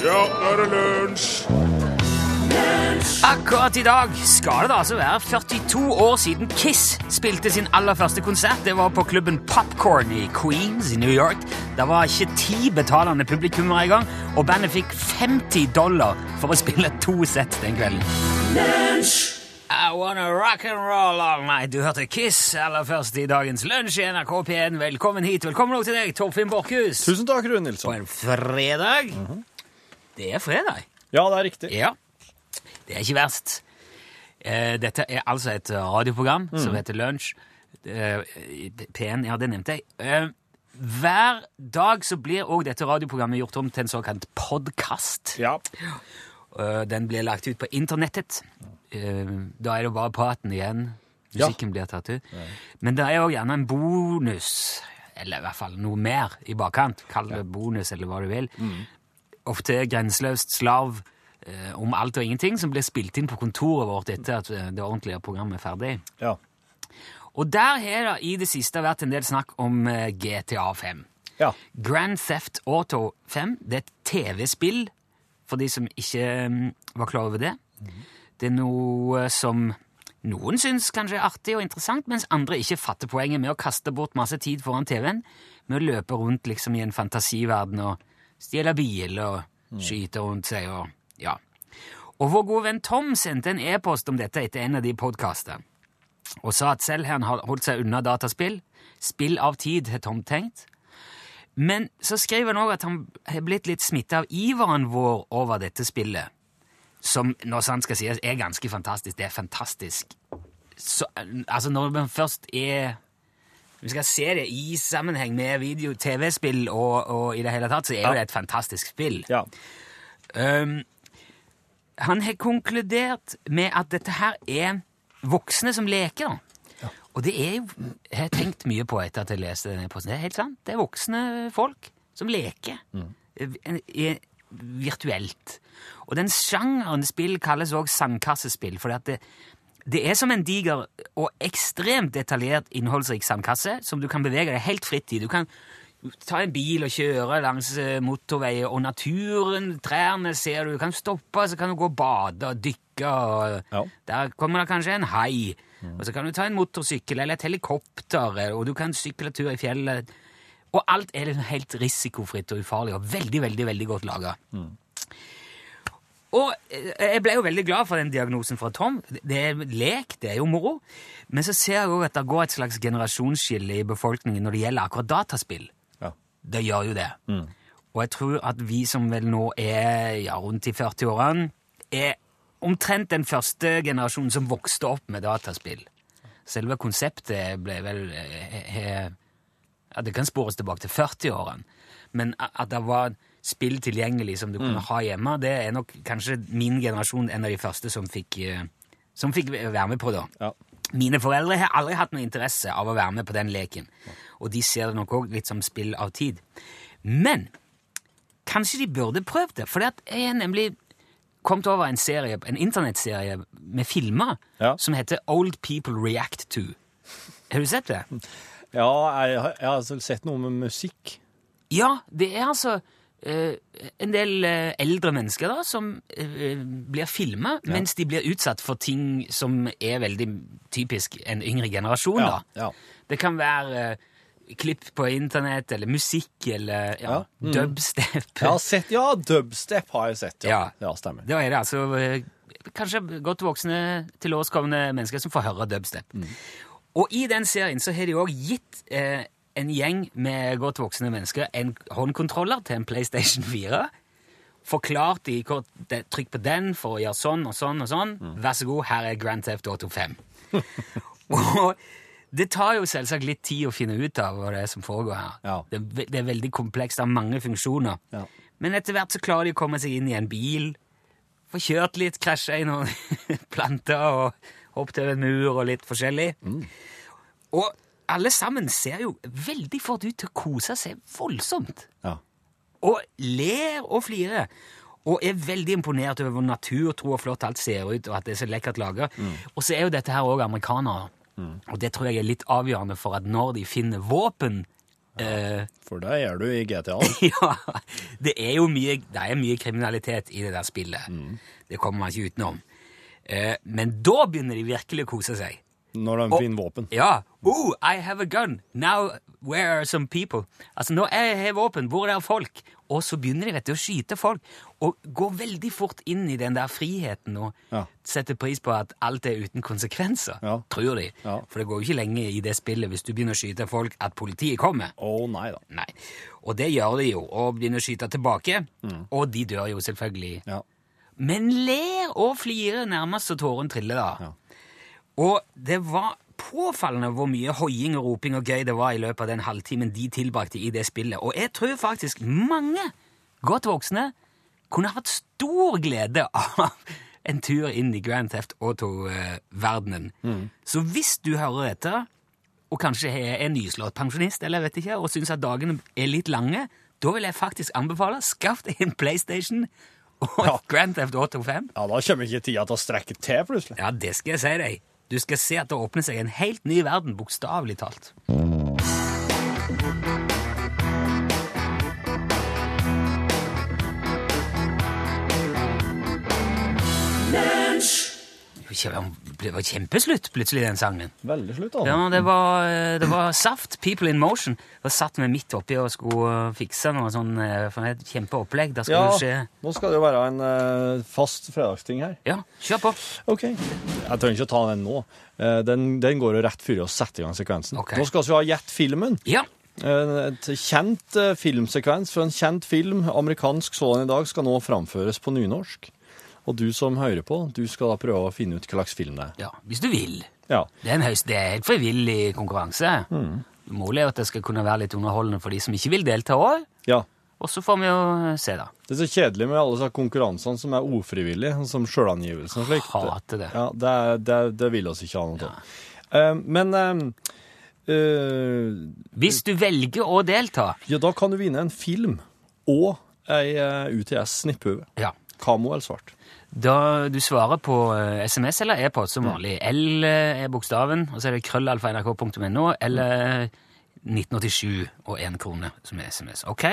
Ja, nå er det lunsj! Akkurat i dag skal det altså være 42 år siden Kiss spilte sin aller første konsert. Det var på klubben Popcorn i Queens i New York. Det var ikke ti betalende publikummere engang, og bandet fikk 50 dollar for å spille to sett den kvelden. I wanna rock and roll all night. Du hørte Kiss aller først i dagens lunsj i NRK P1. Velkommen hit. Velkommen også til deg, Torfinn Borchhus. Tusen takk, Rune Nilsson. På en fredag. Det er fredag. Ja, det er riktig. Ja. Det er ikke verst. Eh, Dette er altså et radioprogram som heter Lunsj. Eh, P1, ja, det nevnte jeg. Eh, Hver dag så blir òg dette radioprogrammet gjort om til en såkalt podkast. Ja. Den blir lagt ut på internettet. Eh, Da er det bare praten igjen. Ja. Musikken blir tatt ut. Men det er òg gjerne en bonus, eller i hvert fall noe mer i bakkant. Kall det bonus, eller hva du vil. Ofte grenseløst slav eh, om alt og ingenting, som blir spilt inn på kontoret vårt etter at eh, det ordentlige programmet er ferdig. ja. Og der har det i det siste vært en del snakk om eh, GTA 5. Ja. Grand Theft Auto 5 det er et TV-spill, for de som ikke mm, var klar over det. Det er noe som noen syns kanskje er artig og interessant, mens andre ikke fatter poenget med å kaste bort masse tid foran TV-en, med å løpe rundt liksom i en fantasiverden og stjele bil og skyte rundt seg og ja. Og vår gode venn Tom sendte en e-post om dette etter en av de podkastene og sa at selv har han holdt seg unna dataspill. Spill av tid, har Tom tenkt. Men så skriver han òg at han har blitt litt smitta av iveren vår over dette spillet. Som, når sant skal sies, er ganske fantastisk. Det er fantastisk. Så, altså, når man først er Vi skal se det i sammenheng med video, TV-spill og, og i det hele tatt, så er jo det et fantastisk spill. Ja. Um, han har konkludert med at dette her er voksne som leker. da. Og det er jo Jeg har tenkt mye på etter at jeg leste denne posten. Det er helt sant. Det er voksne folk som leker eh, eh, virtuelt. Og den sjangeren spill kalles også sandkassespill, fordi at det, det er som en diger og ekstremt detaljert innholdsrik sandkasse som du kan bevege deg helt fritt i. Du kan ta en bil og kjøre langs eh, motorveier, og naturen, trærne ser du. Du kan stoppe, så kan du gå og bade og dykke. Og Ja. Der kommer det kanskje en hai. Og så kan du ta en motorsykkel eller et helikopter, eh, og du kan sykle tur i fjellet. Og alt er liksom helt risikofritt og ufarlig, og veldig, veldig, veldig godt laga. Og eh, jeg ble jo veldig glad for den diagnosen fra Tom. Det er lek, det er jo moro. Men så ser jeg òg at det går et slags generasjonsskille i befolkningen når det gjelder akkurat dataspill. Ja. Det gjør jo det. Og jeg tror at vi som vel nå er ja, rundt i 40-årene, er omtrent den første generasjonen som vokste opp med dataspill. Selve konseptet ble vel he, he, ja, Det kan spores tilbake til 40-årene. Men at det var spill tilgjengelig som du kunne ha hjemme, det er nok kanskje min generasjon en av de første som fikk, eh, som fikk være med på det. Ja. Mine foreldre har aldri hatt noe interesse av å være med på den leken, og de ser det nok òg litt som spill av tid. Men kanskje de burde prøvd det, for jeg har nemlig kommet over en serie, en internettserie med filmer Ja. som heter Old People React To. Har du sett det? Ja, jeg, har- jeg har altså sett noe med musikk. Ja, det er altså en del eh, eldre mennesker da, som eh, blir filma mens de blir utsatt for ting som er veldig typisk en yngre generasjon. Ja, da. ja. Det kan være eh, klipp på internett, eller musikk, eller ja, Ja, mm. dubstep. Jeg har sett, ja, dubstep har jeg sett, ja. Ja. Ja, stemmer. Da er det altså eh, kanskje godt voksne, tilårskomne mennesker som får høre dubstep. Og i den serien så har de òg gitt eh, en gjeng med godt voksne mennesker en håndkontroller til en PlayStation 4. Forklart de hvor Trykk på den for å gjøre sånn og sånn og sånn. Vær så god, her er Grand Theft Auto 5. og det tar jo selvsagt litt tid å finne ut av hva det er som foregår her. Ja. Det, det er veldig komplekst, det har mange funksjoner. Ja. Men etter hvert så klarer de å komme seg inn i en bil, få kjørt litt, krasje i noen planter og hoppet over en mur og litt forskjellig. Og alle sammen ser jo veldig fort ut til å kose seg voldsomt. Ja. Og ler og flirer. Og er veldig imponert over hvor naturtro og flott alt ser ut, og at det er så lekkert laga. Og så er jo dette her òg amerikanere. Og det tror jeg er litt avgjørende for at når de finner våpen Eh, For det gjør du i GTA. ja, det er jo mye, det er mye kriminalitet i det der spillet. Det kommer man ikke utenom. Eh, men da begynner de virkelig å kose seg. Når de finner våpen. Ja. Oh, I have a gun. Now, where are some people? Altså, nå er jeg våpen. Hvor er folk? Og så begynner de vet du, å skyte folk. Og går veldig fort inn i den der friheten og Ja. setter pris på at alt er uten konsekvenser. Ja. Tror de. Ja. For det går jo ikke lenge i det spillet hvis du begynner å skyte folk, at politiet kommer. Å nei da. Nei. Og det gjør de jo, og begynner å skyte tilbake. Og de dør jo selvfølgelig. Ja. Men ler og flirer nærmest så tåren triller, da. Og det var påfallende hvor mye hoiing og roping og gøy det var i løpet av den halvtimen de tilbrakte i det spillet. Og jeg tror faktisk mange godt voksne kunne hatt stor glede av en tur inn i Grand Theft Auto-verdenen. Så hvis du hører dette, og kanskje er en nyslått pensjonist, eller vet ikke, og syns at dagene er litt lange, da vil jeg faktisk anbefale skaff deg en PlayStation og Ja. Grand Theft Auto 5. ja, da kommer ikke tida til å strekke til, plutselig. Ja, det skal jeg si deg. Du skal se at det åpner seg en helt ny verden, bokstavelig talt. Det var kjempeslutt plutselig, den sangen. Veldig slutt, da. Ja, det var, det var Saft, People in Motion. Da satt vi midt oppi og skulle fikse noe sånn eh, for et kjempeopplegg. Da skulle Ja, det skje nå skal det jo være en eh, fast fredagsting her. Ja, kjør på. Ok. Jeg trenger ikke å ta den nå. Eh, den, den går jo rett før vi setter i gang sekvensen. Okay. Nå skal vi ha Gjett filmen. Ja. Eh, Et kjent eh, filmsekvens fra en kjent film, amerikansk sådan i dag, skal nå framføres på nynorsk. Og du som hører på, du skal da prøve å finne ut hva slags film det er. ja. Hvis du vil. Ja. Det er en høyst, det er helt frivillig konkurranse. Mm. Målet er at det skal kunne være litt underholdende for de som ikke vil delta òg. ja. Og så får vi jo se, da. Det er så kjedelig med alle disse konkurransene som er ufrivillige, sånn som sjølangivelse og slikt. Hater det. Ja, det, det, det vil oss ikke ha noe av. Eh, men uh, eh, Hvis du velger å delta Ja, da kan du vinne en film og ei uh, UTS snipphue. ja, Kamo eller svart. Da Du svarer på eh, SMS eller e-post som vanlig. L eh, er bokstaven, og så er det krøllalfa.nrk.no eller 1987 og én krone som er SMS. Ok,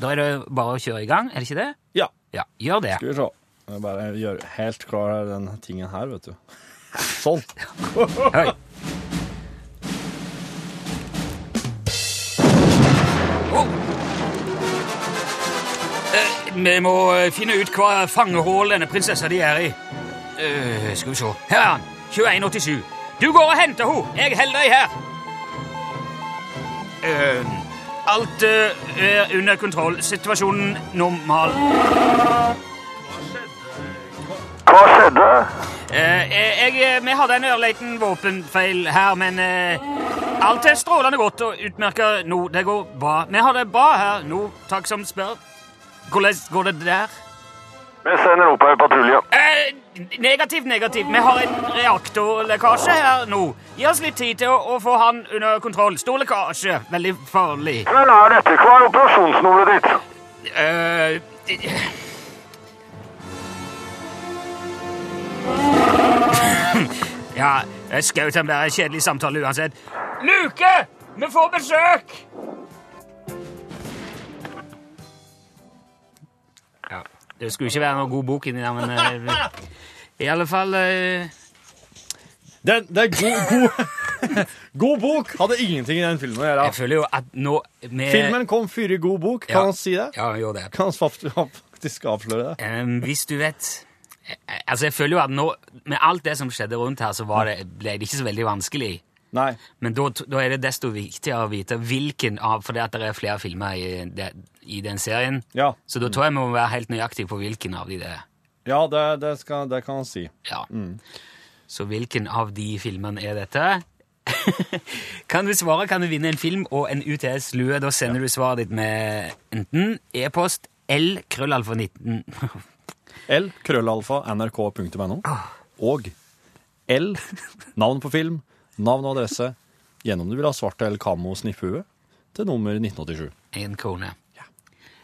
da er det bare å kjøre i gang, er det ikke det? Ja. Ja, gjør det. Skal vi se. Jeg bare gjør helt klar den tingen her, vet du. Sånn. Hei. Vi må eh, finne ut hva fangehull denne prinsessa de er i. Uh, skal vi se. Her er han. 2187. Du går og henter henne. Jeg holder deg her. Uh, alt uh, er under kontroll. Situasjonen normal. Hva skjedde? Jeg, jeg, vi hadde en ørliten våpenfeil her, men uh, alt er strålende godt og utmerka nå. Det går bra. Vi har det bra her nå, takk som spør. Hvordan går det der? Vi sender opp ei patrulje. Eh, negativt, negativt. Vi har en reaktorlekkasje her nå. Gi oss litt tid til å, å få han under kontroll. Stor lekkasje. Veldig farlig. Hvem er dette? Hva er operasjonsnummeret ditt? Eh, ja, jeg skjøt ham bare kjedelig samtale uansett. Luke! Vi får besøk! Det skulle ikke være noe god bok inni der, men eh, i alle fall eh, Det, det er god, god, god bok! Hadde ingenting i den filmen å gjøre. Jeg føler jo at nå med, Filmen kom før i god bok, kan Ja. han si det? Ja, han gjorde det. Kan han faktisk avsløre det? Um, hvis du vet Altså, jeg føler jo at nå, med alt det som skjedde rundt her, så var det, ble det ikke så veldig vanskelig. Nei. Men da, da er det desto viktigere å vite hvilken av For det at det er flere filmer i, det, i den serien. Ja, Så da tror jeg vi må være helt nøyaktig på hvilken av de det er. ja det, det, skal, det kan han si. Ja. Så hvilken av de filmene er dette? kan du svare, kan du vinne en film og en UTS-lue. Da sender du svaret ditt med enten e-post L krøllalfa 19 L, krøllalfa, nrk.no. Og L, navn på film, navn og adresse, gjennom du vil ha svart eller kamo snipphue, til nummer 1987. Én krone.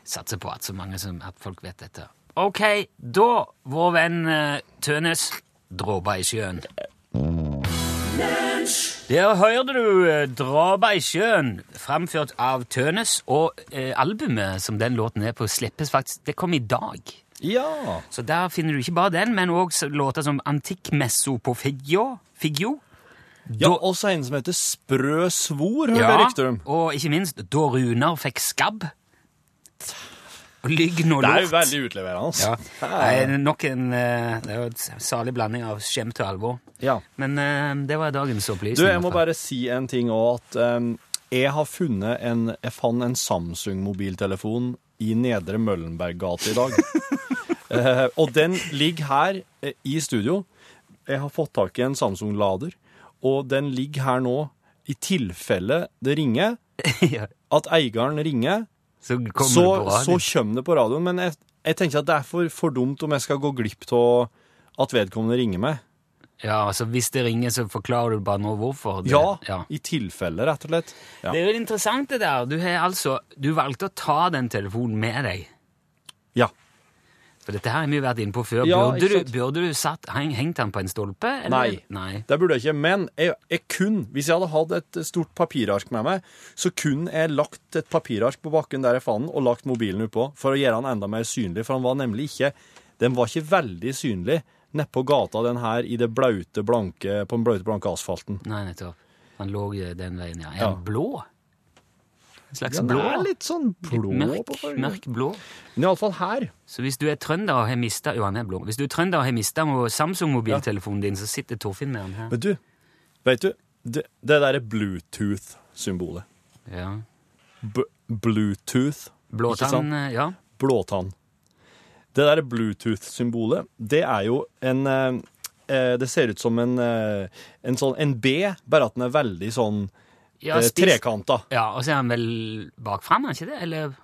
Satser på at så mange som at folk vet dette. Ok, da, vår venn eh, Tønes, dråpa i sjøen. Der hørte du eh, 'Draba i sjøen', framført av Tønes. Og eh, albumet som den låten er på, slippes faktisk Det kom i dag. Ja. Så der finner du ikke bare den, men òg låter som 'Antikkmesso på Figgjo'. Figgjo. ja Da- også en som heter Sprø svor, hører Ja, jeg rykter om. og ikke minst 'Da Runar fikk skabb'. Lygn og Det er lort. jo veldig utleverende. Ja. altså. Det er nok en eh, Det er jo et salig blanding av skjemt og alvor. Ja. Men eh, det var dagens opplysning. Du, jeg må hvert fall. bare si en ting òg, at em, jeg har funnet en Jeg fant en Samsung-mobiltelefon i Nedre Møllenberggate i dag. Eh, og den ligger her eh, i studio. Jeg har fått tak i en Samsung-lader, og den ligger her nå i tilfelle det ringer. ja, At eieren ringer, så kommer så, det på så kommer det på radioen. Men jeg, jeg tenker at det er for, for dumt om jeg skal gå glipp av at vedkommende ringer meg. Ja, altså Hvis det ringer, så forklarer du bare nå hvorfor. Det, Ja, i tilfelle, rett og slett. Ja. Det er jo interessant, det der. Du har altså, du valgte å ta den telefonen med deg. ja. For dette her har vi vært inne på før. Ja, burde, du, burde du satt, heng, hengt den på en stolpe? Eller? Nei. Nei. Det burde jeg ikke, men jeg, jeg kunne, hvis jeg hadde hatt et stort papirark med meg, så kunne jeg lagt et papirark på bakken der jeg fant den, og lagt mobilen oppå, for å gjøre den enda mer synlig, for den var nemlig ikke, den var ikke veldig synlig nedpå gata, den her, i det blaute, blanke, på den blaute, blanke asfalten. Nei, nettopp. Den lå den veien, ja. Er Ja. blå? En slags ja, blå? er litt sånn blå mørk, på fargen. mørk blå. Men i alle fall her. Så hvis du er trønder og har mista Jo, han er blå. Hvis du er trønder og har mista Samsung-mobiltelefonen din, så sitter Torfinn med den her. Men du, vet du, det, det derre Bluetooth-symbolet. Ja. B Bluetooth. Blåtann, eh, ja. blåtann. Det der Bluetooth-symbolet, det er jo en eh, eh, Det ser ut som en, en sånn en B, bare at den er veldig sånn ja spist, trekanta. Ja, Og så er han vel bakfra, er han ikke det? Eller,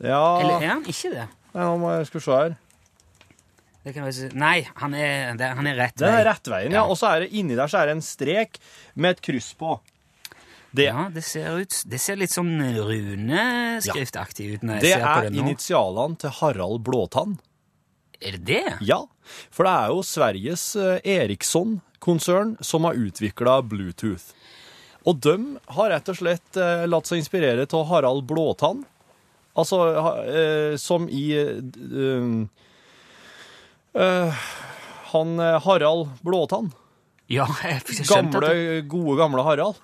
Ja eller er han ikke det? Nei, Nå må jeg skulle se her. det. Nei, han er, det, han er rett Den er rett veien, ja. Ja. Og så er det inni der så er det en strek med et kryss på. Det, Ja, det ser, ut, det ser litt sånn runeskriftaktig ut når jeg det ser på det er initialene til Harald Blåtann. Er det det? Ja, for det er jo Sveriges eh, Eriksson-konsern som har utvikla Bluetooth. Og de har rett og slett eh, latt seg inspirere av Harald Blåtann. Altså eh, som i eh, eh, Han eh, Harald Blåtann. Ja, jeg skjønte Gamle, at du gode, gamle Harald.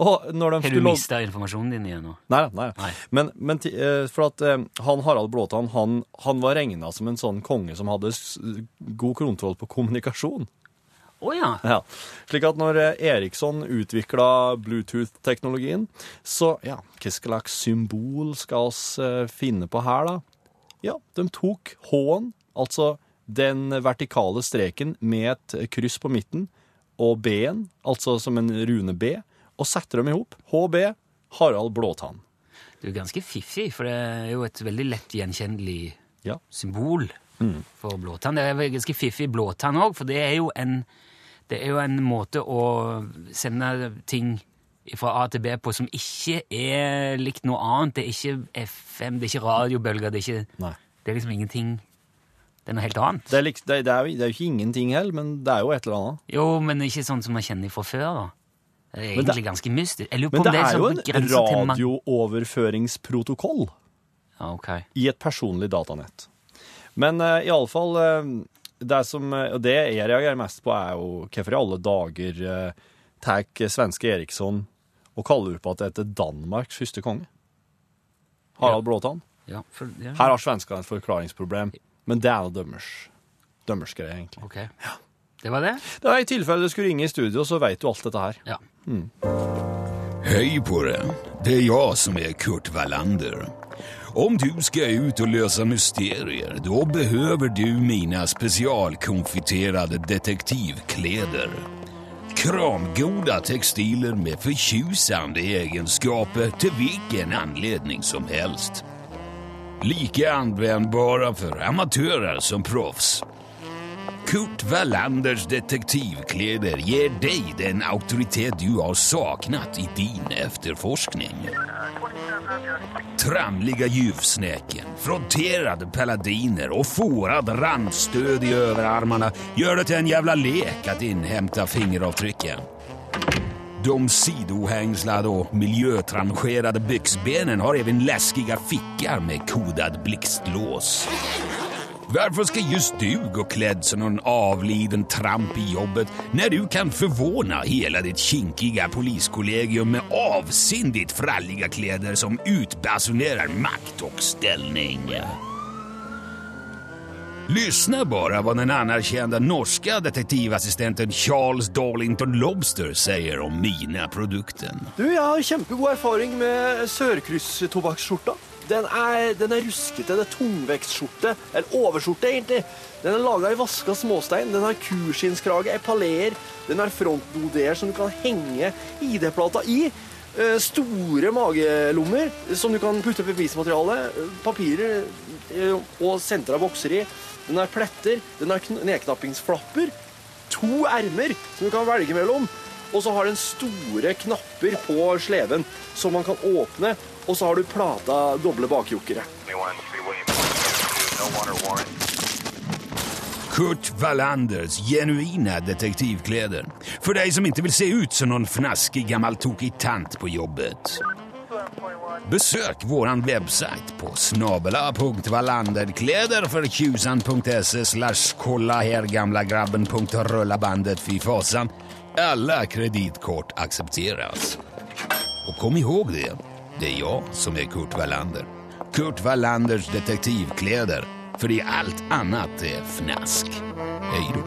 Og når de Har du mista informasjonen din igjen nå? Nei, nei. Nei. Men, men eh, for at han Harald Blåtann, han, han var regna som en sånn konge som hadde god kontroll på kommunikasjon. Å ja. Ja. Slik at når eh, Eriksson utvikla Bluetooth-teknologien, så ja, hva slags symbol skal oss eh, finne på her, da? Ja, de tok H-en, altså den vertikale streken med et kryss på midten, og B-en, altså som en rune B, og setter dem i hop. HB, Harald Blåtann. Du er ganske fiffig, for det er jo et veldig lett gjenkjennelig Ja. symbol Mm. for blåtann. Det er ganske fiffig blåtann òg, for det er jo en det er jo en måte å sende ting fra A til B på som ikke er likt noe annet. Det er ikke FM, det er ikke radiobølger, det er ikke Det er liksom ingenting Det er noe helt annet. Det er, liksom, det, er, det er jo ikke ingenting heller, men det er jo et eller annet. Jo, men ikke sånn som man kjenner fra før. da. Det er egentlig ganske mystisk. Men det er sånn jo en radiooverføringsprotokoll Okay. i et personlig datanett. Men uh, iallfall uh, Det som eh, Og det jeg reagerer mest på, er jo hvorfor i alle dager eh, tar svenske Eriksson og kaller på at det heter Danmarks første konge? Harald Blåtann. Ja, for, ja. Her har svenskene et forklaringsproblem, men det er jo dømmers. Dømmers greie, egentlig. Ok. Det var det? Det var I tilfelle du skulle ringe i studio, så vet du alt dette her. Ja. Hej på det. Det er jeg som er Kurt Wallander. Om du skal ut og løse mysterier, da behøver du mine spesialkonfiterte detektivklær. Kramgoda textiler med fortjusende egenskaper til hvilken anledning som helst. Lika anvendbare for amatører som proffs. Kurt Wallanders detektivkläder gir deg den auktoritet du har saknat i din efterforskning. Tramliga ljuvsnäken, fronterade paladiner och fårad randstöd i överarmarna gör det till en jävla lek att inhämta fingeravtrycken. De sidohängslade och miljötrangerade byxbenen har även läskiga fickar med kodad blixtlås. Varför ska just du gå klädd som någon avliden tramp i jobbet när du kan förvåna hela ditt kinkiga poliskollegium med avsindigt fralliga kläder som utbasunerar makt och ställning? Lyssna bara vad den anerkända norska detektivassistenten Charles Darlington Lobster säger om mina-produkten. Du, jeg har kjempegod erfaring med Sørkryss-tobakksskjorta. Den er, den er ruskete, det er tungvektsskjorte, eller overskjorte egentlig. Den er laga i vaska småstein, den har kuskinnskrage, epaleer, den har frontdodeer som du kan henge ID-plata i. Eh, Store magelommer som du kan putte bevismateriale, eh, papirer eh, og sentra bokser i. Den har pletter, den har nedknappingsflapper, to ermer som du kan velge mellom. Og så har den store knapper på sleven som man kan åpne. Og så har du plata doble bakjokere. Kurt Wallanders genuina detektivkläder. For deg som ikke vil se ut som noen fnaskig gammel tant på jobbet. Besøk vår website på snabela.wallanderkleder for tjusan.se slash kolla her gamla grabben.rullabandet fy fasan. Alle kreditkort accepteras. Og kom ihåg det, det är jag som är Kurt Wallander. Kurt Wallanders detektivkläder. För det allt annat är fnask. Hej då.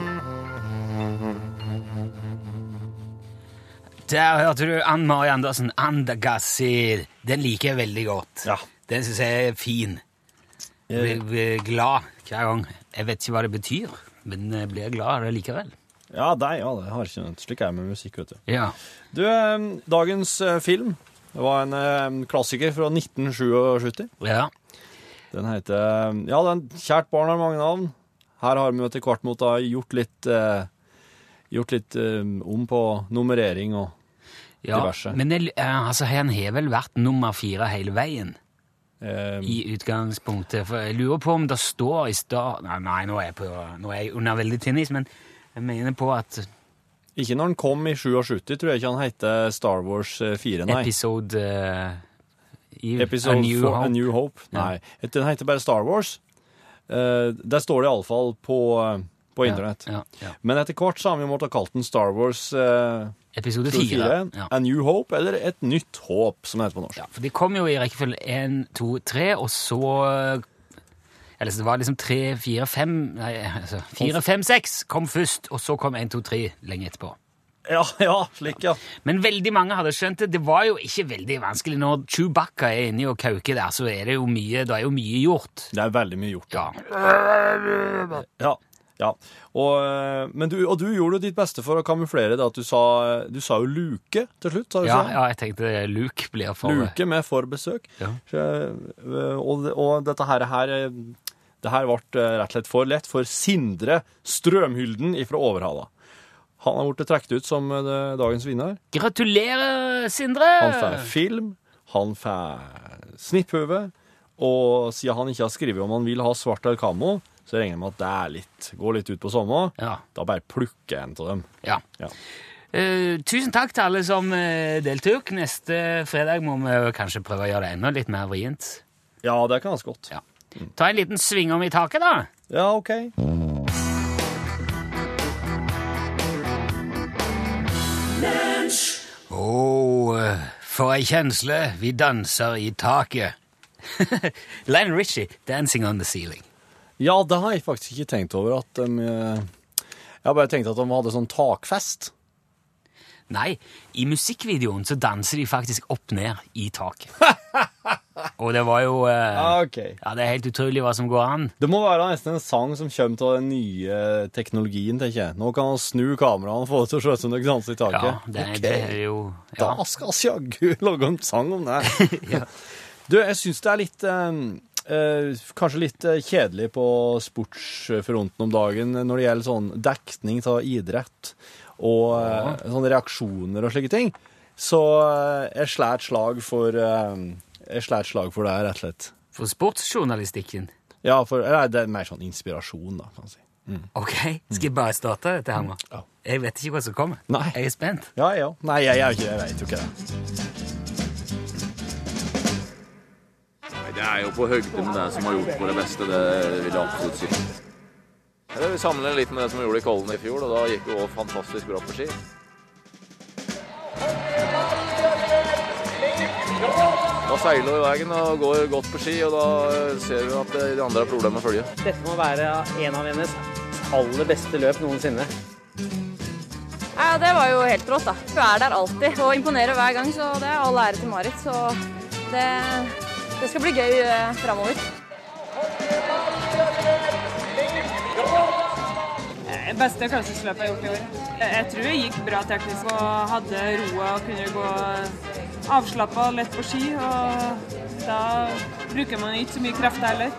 Der hørte du Ann Mari Andersen, Andagassir. Den liker jeg veldig godt. Ja. Den syns jeg er fin. Jeg blir glad hver gang. Jeg vet ikke hva det betyr, men jeg blir glad av det likevel. Ja, deg, ja, det har ikke noe slik er med musikk, vet du. Ja. Du, eh, dagens eh, film det var en eh, klassiker fra 1977. ja. Den heter eh, Ja, den Kjært barn har mange navn. Her har vi etter hvert måttet gjort litt eh, Gjort litt eh, om på nummerering og ja. Diverse. Men det, eh, altså, han har vel vært nummer fire hele veien eh, i utgangspunktet. For jeg lurer på om det står i stad Nei, nei nå, er jeg på, nå er jeg under veldig tynn is, men jeg mener på at Ikke når han kom i 77, tror jeg ikke han heter Star Wars eh, 4, nei. episode uh, Episode A New for Hope. A New Hope. Ja. Nei, den heter bare Star Wars. Uh, der står det iallfall på, eh, på internett. Ja, ja. Men etter hvert så har vi måttet kalt den Star Wars uh, Episode 4, 4 Ja. A New Hope, eller Et nytt håp, som det heter på norsk. Ja, for de kom jo i rekkefølge én, to, tre, og så Eller så det var liksom tre, fire, fem Nei, altså fire, fem, seks kom først, og så kom én, to, tre lenge etterpå. Ja, ja, slik, ja. Men veldig mange hadde skjønt det. Det var jo ikke veldig vanskelig. Når Chewbacca er inni og kauker der, så er det jo mye, det er jo mye gjort. Det er veldig mye gjort. Ja. Ja. ja. Og, eh, men du, og du gjorde jo ditt beste for å kamuflere det at du sa, du sa jo luke til slutt. sa du Ja, ja, jeg tenkte Luke blir for Luke med forbesøk. Ja. Så, eh, Og, og dette her, her eh, det her ble eh, rett og slett for lett for Sindre Strømhylden fra Overhalla. Han har blitt trukket ut som eh, dagens vinner. Gratulerer, Sindre! Han får film, han får snipphue, og siden han ikke har skrevet om han vil ha svart eller kamo, så regner jeg med at det er litt, går litt ut på sommer. Ja. Da bare plukker jeg en av dem. Ja. Ja. Uh, tusen takk til alle som uh, deltok. Neste fredag må vi kanskje prøve å gjøre det enda litt mer vrient. Ja, det kan ganske godt. Ja. Ta en liten sving om i taket, da. Ja, OK. Å, for ei kjensle, vi danser i taket. Len Richie, 'Dancing on the Ceiling'. Ja, det har jeg faktisk ikke tenkt over at de eh, Jeg har bare tenkt at de hadde sånn takfest. Nei, i musikkvideoen så danser de faktisk opp ned i taket. Og det var jo eh, okay. Ja, det er helt utrolig hva som går an. Det må være nesten en sang som kommer av den nye teknologien, tenker jeg. Nå kan han snu kameraet og få det til å se ut som det danser i taket. Ja, det, okay. det er jo ja. Da skal vi jaggu lage en sang om det. Ja. Du, jeg syns det er litt eh, eh, Kanskje litt eh, kjedelig på sportsfronten om dagen når det gjelder sånn dekning av idrett og eh, sånne reaksjoner og slike ting. Så jeg slår et slag for eh, Jeg slår et slag for det, rett og slett. For sportsjournalistikken. Ja, for nei, det er mer sånn inspirasjon, da, kan man si. Ok, Skal jeg bare starte dette her nå? Ja. Jeg vet ikke hva som kommer. Nei. Jeg er spent. Ja, ja. Nei, jeg er ikke Jeg vet jo ikke det. Det er jo på høgde med det som har gjort på det beste, det vil jeg absolutt si. Vi sammenligner litt med det som vi gjorde i Kollen i fjor, og da gikk det òg fantastisk bra på ski. Da seiler vi veien og går godt på ski, og da ser vi at de andre har problemer med å følge. Dette må være en av hennes aller beste løp noensinne. Ja, det var jo helt rått, da. Hun er der alltid og imponerer hver gang, så det er all ære til Marit. Så det, det skal bli gøy eh, framover. Det beste klassesløpet jeg har gjort i år. Jeg tror jeg gikk bra teknisk og hadde roa og kunne gå avslappa og lett på ski. Og da bruker man ikke så mye krefter heller.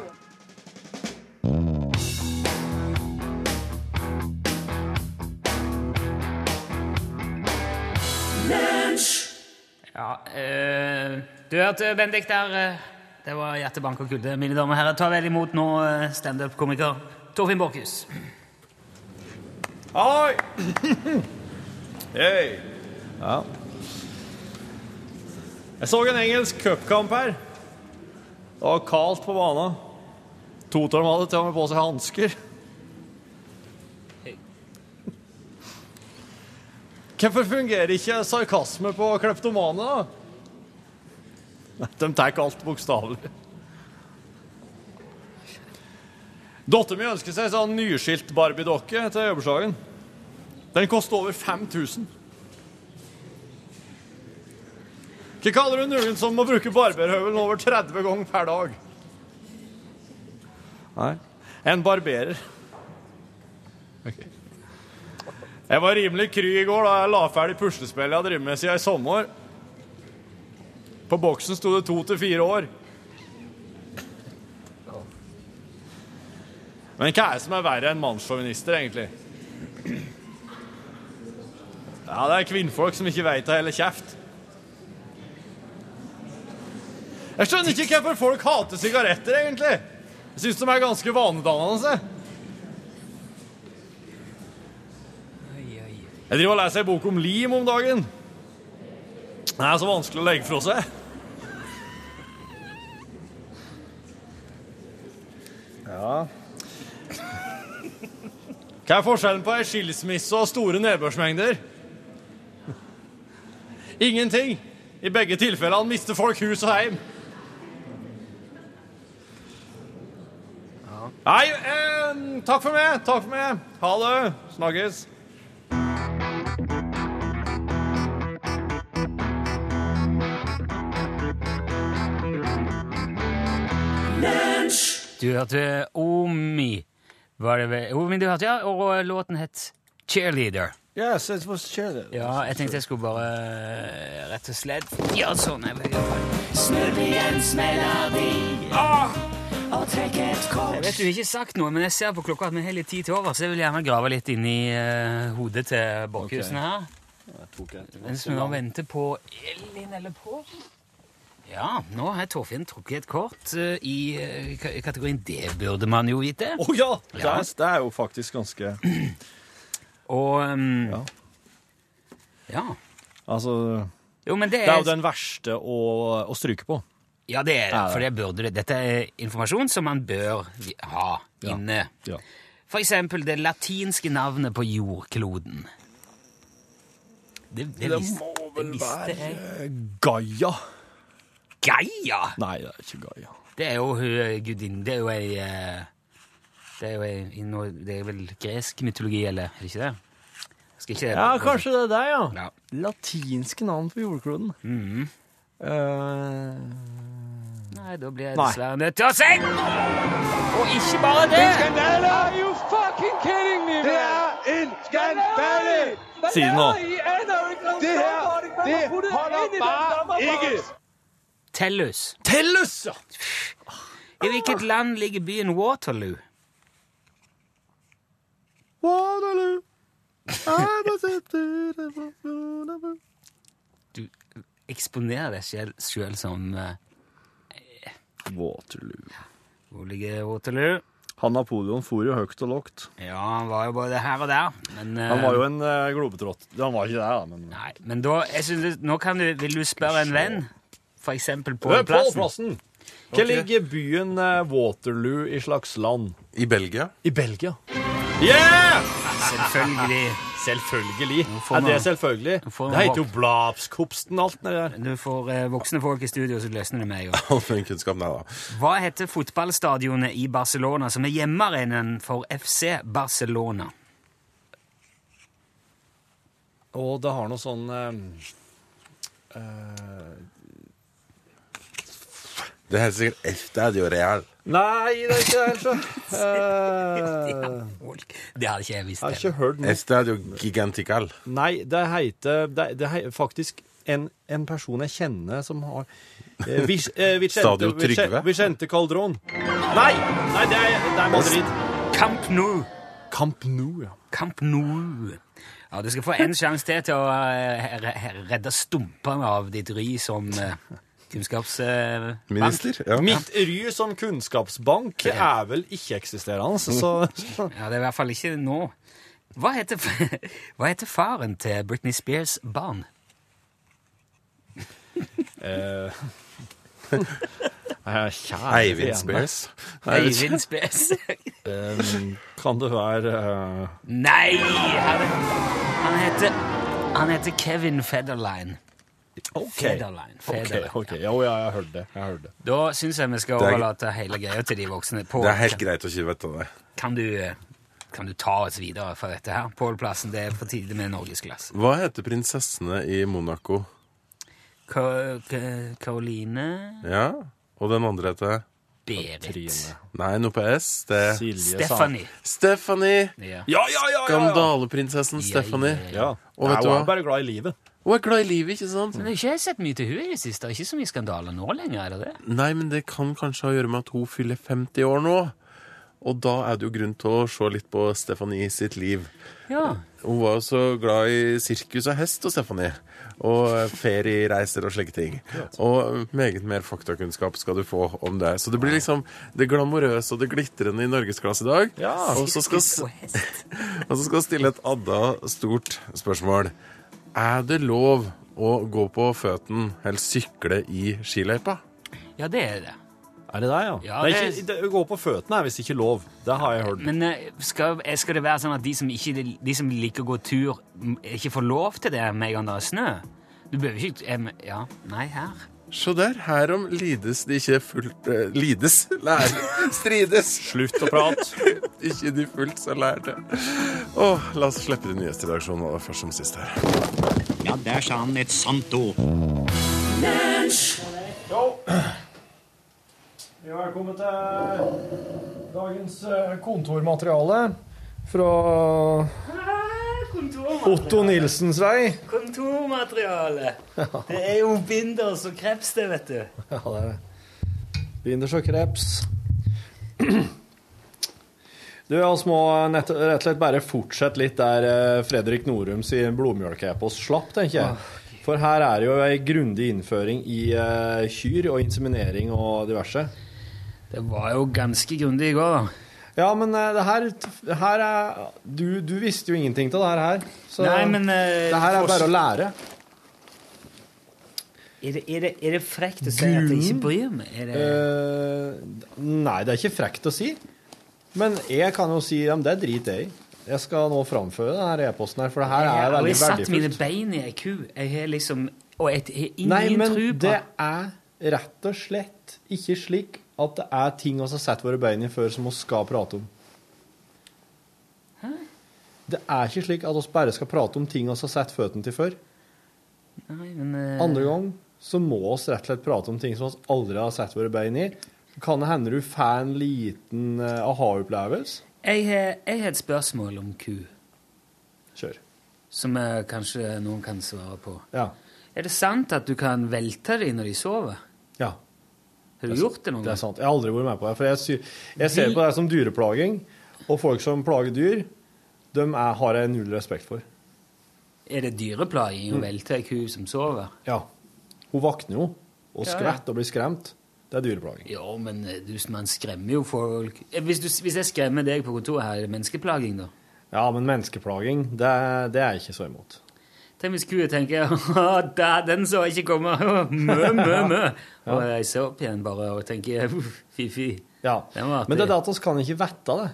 Ja, øh, Du hørte Bendik der. eh, Det var hjertebank og kulde. Mine damer og herrer, ta vel imot nå eh, standup-komiker Torfinn Borchhus. Halloi! Hei! Ja. Jeg så en engelsk cupkamp her. Det var kaldt på banen. To av dem hadde til og med på seg hansker. Hvorfor fungerer ikke sarkasme på kleptomane, da? De tar alt bokstavelig. Dattera mi ønsker seg sånn nyskilt Barbie-dokke til jobbursdagen. Den koster over 5000. Hva kaller du noen som må bruke barberhøvelen over 30 ganger per dag? Nei, en barberer. Okay. Jeg var rimelig kry i går da jeg la ferdig puslespillet jeg har drevet med siden i sommer. På boksen sto det to til fire år. Men hva er det som er verre enn mannssjåvinister, egentlig? Ja, det er kvinnfolk som ikke veit å helle kjeft. Jeg skjønner ikke hvorfor folk hater sigaretter, egentlig. Jeg syns de er ganske vanedannende. Jeg driver og leser en bok om lim om dagen. Det er så vanskelig å legge fra seg. Ja Hva er forskjellen på ei skilsmisse og store nedbørsmengder? Ingenting. I begge tilfellene mister folk hus og heim. Nei, eh, takk for meg. Takk for meg. Ha det. Snakkes. Du hørte Omi. Var det vel? Omi du hørte, ja. Og låten het Cheerleader. Yes, it was cheerleader. Ja, jeg tenkte jeg skulle bare eh, rett og slett gjøre sånn. Jeg vet du ikke sagt noe, men jeg ser på klokka at vi har litt tid til over, så jeg vil gjerne grave litt inn i uh, hodet til Borkhusene her. Mens vi nå venter på Elin eller på Ja, nå har Torfinn trukket et kort uh, i uh, kategorien 'Det burde man jo vite'. Å ja! Det Ja. er, det er jo faktisk ganske Og um, Ja. ja. Altså Jo, men det Det er er, jo den verste å, å stryke på. Ja, det er det. For det burde det. Dette er informasjon som man bør ha inne. Ja. For eksempel det latinske navnet på jordkloden. Det, det, visste, det visste jeg. Gaia. Gaia! Nei, det er ikke Gaia. Det er jo hun gudinnen Det er jo ei eh, Det er jo ei Det er vel gresk mytologi, eller er det ikke det? Skal ikke Ja, kanskje det er deg, ja. Ja. Latinske navn på jordkloden. Mhm. Eh, Nei, da blir jeg dessverre nødt til å si Og ikke bare det! Are you fucking kidding Si det nå. Det her, det holder bare ikke. Tellus. Tellus, ja! I hvilket land ligger byen Waterloo? Waterloo. Du eksponerer deg selv, selv som eh, Waterloo. Hvor ligger Waterloo? Han Napoleon for jo høyt og lågt. Ja, han var jo både her og der. Men, Han var jo en uh, globetrått. Han var ikke der, da, men Nei, men da, jeg synes, nå kan du, vil du spørre en venn, for eksempel på. Pålplassen! Hva ligger byen eh, Waterloo i slags land? I Belgia? I Belgia. Yeah! Selvfølgelig. Selvfølgelig. Er det selvfølgelig? Det heter jo. Blapskopsten, alt det der. Du får eh, voksne folk i studio, så løsner det meg da. Hva heter fotballstadionet i Barcelona som er hjemmearenaen for FC Barcelona? Og det har noe sånn eh, eh, Det heter sikkert Estadio Real. Nei, det er ikke det, altså. Uh, Det hadde ikke jeg visst. jeg har ikke hørt noe. Estadio Gigantical. Nei, det heter Det, det heter faktisk en, en person jeg kjenner som har eh, Vis- eh, Vicente, Stadio Trygve? Vice- Vicente Calderon. Nei! Nei, det er, det er Madrid. Camp Nou. Camp Nou, ja. Camp Nou. Ja, Du skal få en sjanse til til å eh, redde stumpene av ditt ry som uh, kunnskapsbank. Minister, ja. Mitt ry som kunnskapsbank er vel ikke-eksisterende, så Ja, det er i hvert fall ikke nå. Hva heter, hva heter faren til Britney Spears' barn? Uh, Eivind. Spears. Eivind Spears. um, kan det være uh... Nei! Han, han, heter, han heter Kevin Federline. OK. Federline. Ok, Federline. ok. Jo, ja, jeg hørte det. Jeg hørte det. Da syns jeg vi skal Det er- overlate hele greia til de voksne. Pål, Det er helt greit å ikke vite det. Kan du, kan du ta oss videre fra dette her? Pålplassen, det er på tide med norgesklasse. Hva heter prinsessene i Monaco? Ka- Ka- Karoline Ja, og den andre heter Berit. Trine. Nei, noe på S. Det Silje Stephanie. Stephanie! Ja. Ja, ja, ja! ja, ja. Skandaleprinsessen Stephanie. ja. Og Nei, vet du hun hva? er bare glad i livet. Hun er glad i livet, ikke sant? Men jeg har ikke sett mye til henne i det siste. Ikke så mye skandaler nå lenger, er det det? Nei, men det kan kanskje ha å gjøre med at hun fyller 50 år nå. Og da er det jo grunn til å se litt på Stephanie sitt liv. Ja. Hun var jo så glad i sirkus og hest og Stephanie. Og feriereiser og slike ting. Og meget mer faktakunnskap skal du få om det. Så det blir liksom det glamorøse og det glitrende i norgesklasse i dag. Ja. Og så skal, og skal stille et adda stort spørsmål. Er det lov å gå på føttene eller sykle i skiløypa? Ja, det er det. Er det deg, ja? Ja, det er ikke, det, å gå på føttene er visst ikke lov. Det har jeg hørt. Men eh, skal, eh, skal det være sånn at de som, ikke, de som liker å gå tur, ikke får lov til det med en gang det er snø? Du behøver ikke Ja, nei, her. Se der, herom lides de ikke fullt eh, Lides? Lære? Strides? Slutt å prate. ikke de fullt så lærte. Åh, la oss slippe til nyhetsredaksjonen aller først som sist her. Ja, der sa han et sant ord. Vi har kommet til dagens eh, kontormateriale fra Otto Nilsens vei. Kontormateriale. Det er jo binders og kreps, det, vet du. Ja, det er det. Binders og kreps. Du, vi må nett, rett og slett bare fortsette litt der eh, Fredrik Norum sin blodmjølkeepos slapp, tenker jeg. For her er det jo ei grundig innføring i uh, kyr og inseminering og diverse. Det var jo ganske grundig i går, da. Ja, men eh, det her, det her er du, du visste jo ingenting av det her. her så Nei, men, uh, det her er bare å lære. Er det, er det, er det frekt å si at jeg ikke bryr meg? Er det, Eh, nei, det er ikke frekt å si. Men jeg kan jo si ja, det driter jeg i. Jeg skal nå framføre denne e-posten her, for det her er og veldig jeg satt mine bein i ei ku. Jeg har liksom Og jeg har ingen Nei, men det er rett og slett ikke slik at det er ting vi har sett våre bein i før som vi skal prate om. Hæ? Det er ikke slik at vi bare skal prate om ting vi har sett føttene til før. Nei, men Uh... Andre gang så må vi rett og slett prate om ting som vi aldri har sett våre bein i. Kan det hende du får en liten uh, aha-opplevelse? Jeg har, jeg har et spørsmål om ku. Kjør. Som eh, kanskje noen kan svare på. Ja. Er det sant at du kan velte dem når de sover? Ja. Har du gjort det noen Det er sant. Jeg har aldri vært med på det. For jeg, jeg ser på det som dyreplaging. Og folk som plager dyr, dem er, har jeg null respekt for. Er det dyreplaging å velte ei ku som sover? Ja. Hun våkner jo og skvetter og blir skremt. Det er dyreplaging. Ja, men eh, du, man skremmer jo folk. Eh, Hvis, du, hvis jeg skremmer deg på kontoret her, er det menneskeplaging, da? Ja, men menneskeplaging, det, det er jeg ikke så imot. Tenk hvis kua tenker «Å, da, 'Den så jeg ikke komme'. Mø, mø, mø. Og jeg ser opp igjen bare og tenker «Uff, fy-fy. Ja. Men det er det at vi kan ikke vite det,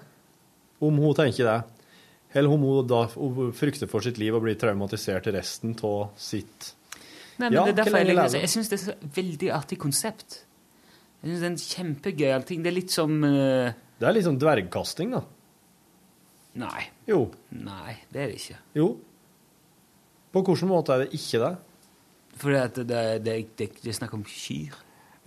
om hun tenker det. Eller om hun da hun frykter for sitt liv og blir traumatisert i resten av sitt Nei, men Ja, det er derfor jeg, liker, jeg syns det er et veldig artig konsept. Jeg synes Det er en kjempegøyal ting. Det er litt som uh... Det er litt sånn dvergkasting, da. Nei. Jo. Nei, det er det ikke. Jo. På hvilken måte er det ikke det? Fordi det, det, det, det, det er snakk om kyr.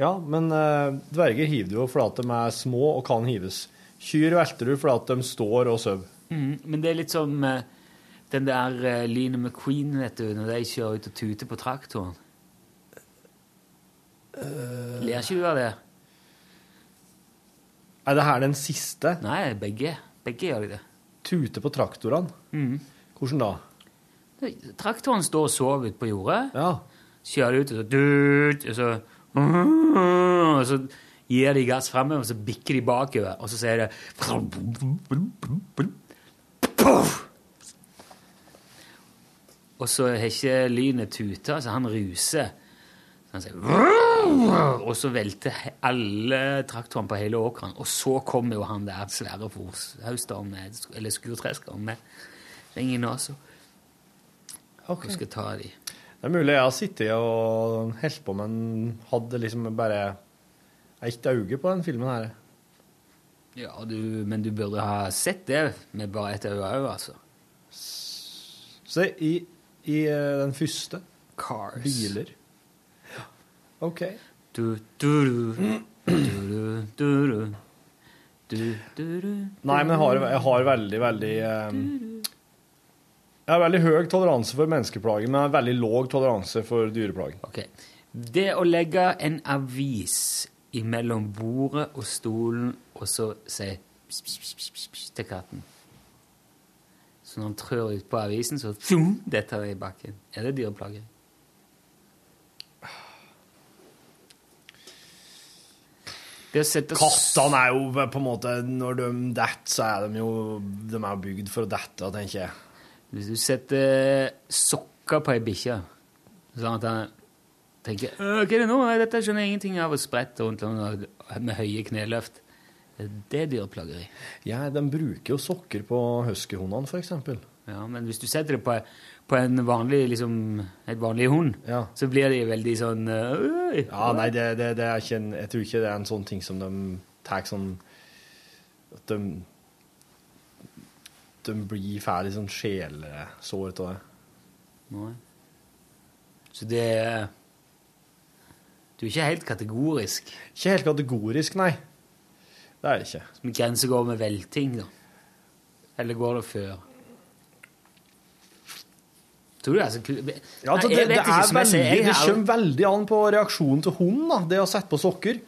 Ja, men eh, dverger hiver du jo fordi at de er små og kan hives. Kyr velter du fordi at de står og sover. Mm, men det er litt som eh, den der uh, Line McQueen, vet du, når de kjører ut og tuter på traktoren. Ler ikke du av det? Er det her den siste? Nei, begge. Begge gjør de det. Tute på traktorene? Mm. Hvordan da? Traktoren står og sover ute på jordet. Ja. Kjører ut, og så dut, og så Og så gir de gass framover, og så bikker de bakover, og så sier det! Og så har ikke lynet tuta, så han ruser. Så han sier Og så velter alle traktorene på hele åkeren. Og så kommer jo han der svære forshausteren med, eller skurtreskeren med ring i nesa. Okay. Jeg skal ta i? Det er mulig jeg har sittet og holdt på, men hadde liksom bare ett øye på den filmen her. Ja, du, men du burde ha sett det med bare ett øye òg, altså. Se, i, i eh, den første Cars. Biler. Ja. OK. Du, du, du. Du, du, du, Nei, men jeg har, jeg har veldig, veldig um, jeg har veldig høy toleranse for menneskeplager, men jeg har veldig låg toleranse for dyreplager. Ok. Det å legge en avis imellom bordet og stolen, og så si pss, pss, pss, til katten Så når han trør ut på avisen, så fjum, detter det i bakken. Er det dyreplager? Det Kattene er jo på en måte Når de detter, så er de jo De er bygd for å dette, tenker jeg. Hvis du setter sokker på ei bikkje, sånn at han tenker «Øh, 'Hva er det nå? Dette skjønner jeg ingenting av', og spretter rundt med høye kneløft. Det er dyreplageri. Ja, de bruker jo sokker på huskyhundene, eksempel. Ja, men hvis du setter det på, på en vanlig, liksom, et vanlig hund, så blir de veldig sånn øh, Ja, nei, det, det, det er ikke en, jeg tror ikke det er en sånn ting som de tar sånn At de De blir ferdig sånn sjelesår av det. Nei. Så det er Du er ikke helt kategorisk. Ikke helt kategorisk, nei. Det er det ikke. Men grensa går med velting, da? Eller går det før? Tror du det så kult? Ja, altså, det, det, det, er sier, veldig, det kommer veldig an på reaksjonen til hunden, da, det å sette på sokker.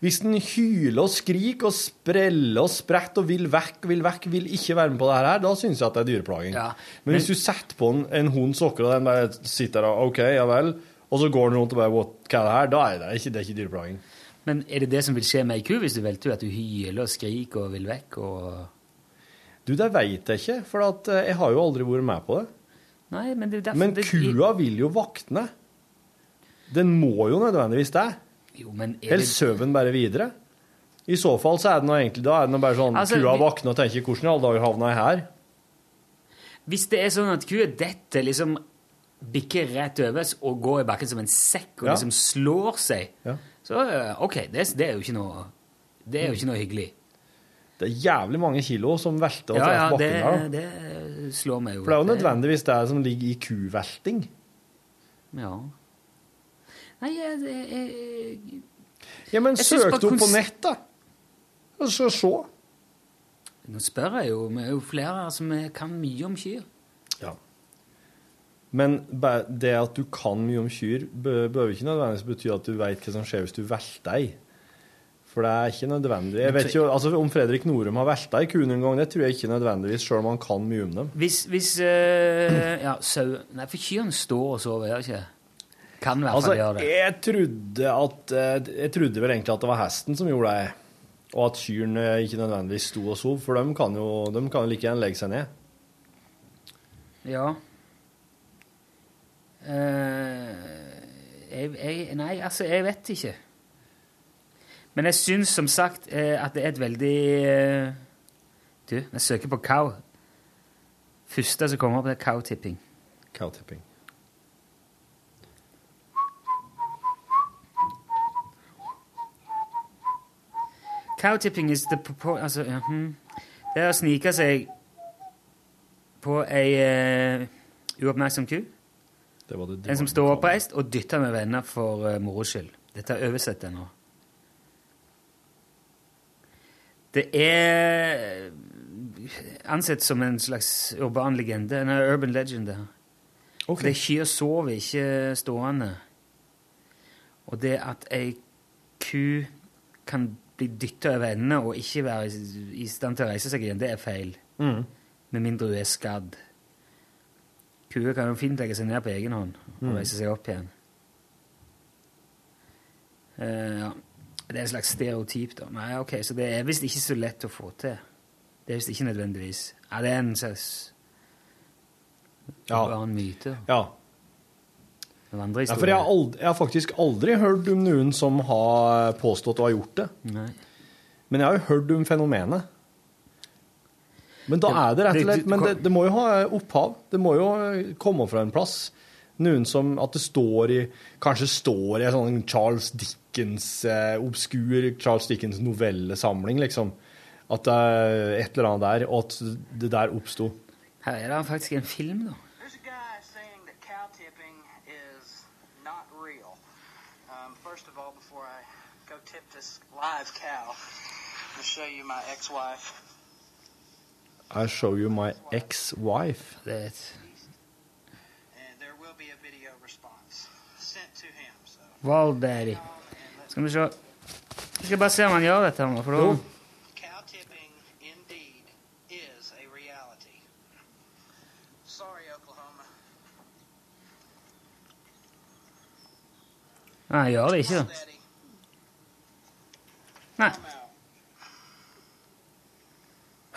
Hvis den hyler og skriker og spreller og spretter og vil vekk, vil vekk, vil ikke være med på det her, da syns jeg at det er dyreplaging. Ja, men, hvis du setter på en, en hund sokker, og den bare sitter der og OK, ja vel, og så går den rundt og bare Hva er det her? Da er det ikke, det er ikke dyreplaging. Men er det det som vil skje med ei ku hvis du velter? At du hyler og skriker og vil vekk? og... Du, det veit jeg ikke, for at, eh, jeg har jo aldri vært med på det. Nei, men det Men kua vil jo vakne. Den må jo nødvendigvis det. Jo, men er Eller det- sover den bare videre? I så fall så er det nå egentlig da er det noe bare sånn Altså, kua våkner og tenker 'hvordan i alle dager havna jeg her'? Hvis det er sånn at kua detter liksom bikker rett over og går i bakken som en sekk og Ja. liksom slår seg, Ja. så eh, OK, det, det er jo ikke noe Det er jo ikke noe hyggelig. Det er jævlig mange kilo som velter og Ja, ja, treffer det, bakken der. da. det slår meg jo. For det er jo nødvendigvis det som ligger i kuvelting. Ja. Nei, jeg, jeg, jeg, Ja, men Jeg søk du det opp på nett, da. Og så se. Nå spør jeg jo. Vi er jo flere som kan mye om kyr. Ja. Men det at du kan mye om kyr, behøver ikke nødvendigvis bety at du vet hva som skjer hvis du velter ei. For det er ikke nødvendig. Jeg vet ikke, altså Om Fredrik Norum har velta ei ku noen gang, det tror jeg ikke nødvendigvis, sjøl om han kan mye om dem. Hvis, hvis øh, Ja, sau Nei, for kyrne står og sover, gjør de ikke? Kan i hvert Altså, gjøre det. jeg trodde at eh, Jeg trodde vel egentlig at det var hesten som gjorde det, og at kyrne ikke nødvendigvis sto og sov, for de kan jo, de kan jo like gjerne legge seg ned. Ja. Uh, jeg, jeg, nei, altså, jeg vet ikke. Men jeg syns som sagt eh, at det er et veldig uh, Du, jeg søker på cow. Første som kommer opp, det er cow-tipping. Cow-tipping. Cow-tipping is the purport... Altså, uh -huh. Det er å snike seg på ei uh, uoppmerksom ku. Det var det En som står oppreist og dytter med venner for uh, moro skyld. Dette er oversett ennå. Det er ansett som en slags urban legende, en urban legend. det her. er det kyr sover ikke stående. Og det at ei ku kan bli dytta over ende og ikke være i- stand til å reise seg igjen, det er feil. Mm. Med mindre du er skadd. Kuer kan jo fint legge seg ned på egen hånd og Mhm. reise seg opp igjen. Uh, ja. Det er en slags stereotyp, da. Nei, ok, Så det er visst ikke så lett å få til. Det er visst ikke nødvendigvis. Ja, det er en slags Ja. Bare en myte. Ja. Ja, for jeg har, aldri, jeg har faktisk aldri hørt om noen som har påstått å ha gjort det. Nei. Men jeg har jo hørt om fenomenet. Men da er det rett og slett Men det, det må jo ha opphav. Det må jo komme fra en plass. Noen som At det står i Kanskje står i en sånn Charles Dickens eh, obskur Charles Dickens novellesamling, liksom. At det er et eller annet der, og at det der oppsto. Her er det faktisk en film, da. There's a guy saying that cow tipping is not real. Um, first of all, before I go tip this live cow, to show you my ex-wife. I show you my ex-wife. Er And there will be a video response sent to him. So Daddy. Skal vi se Jeg skal bare se om han gjør dette. nå, For da. Nei, han gjør det ikke, da. Nei.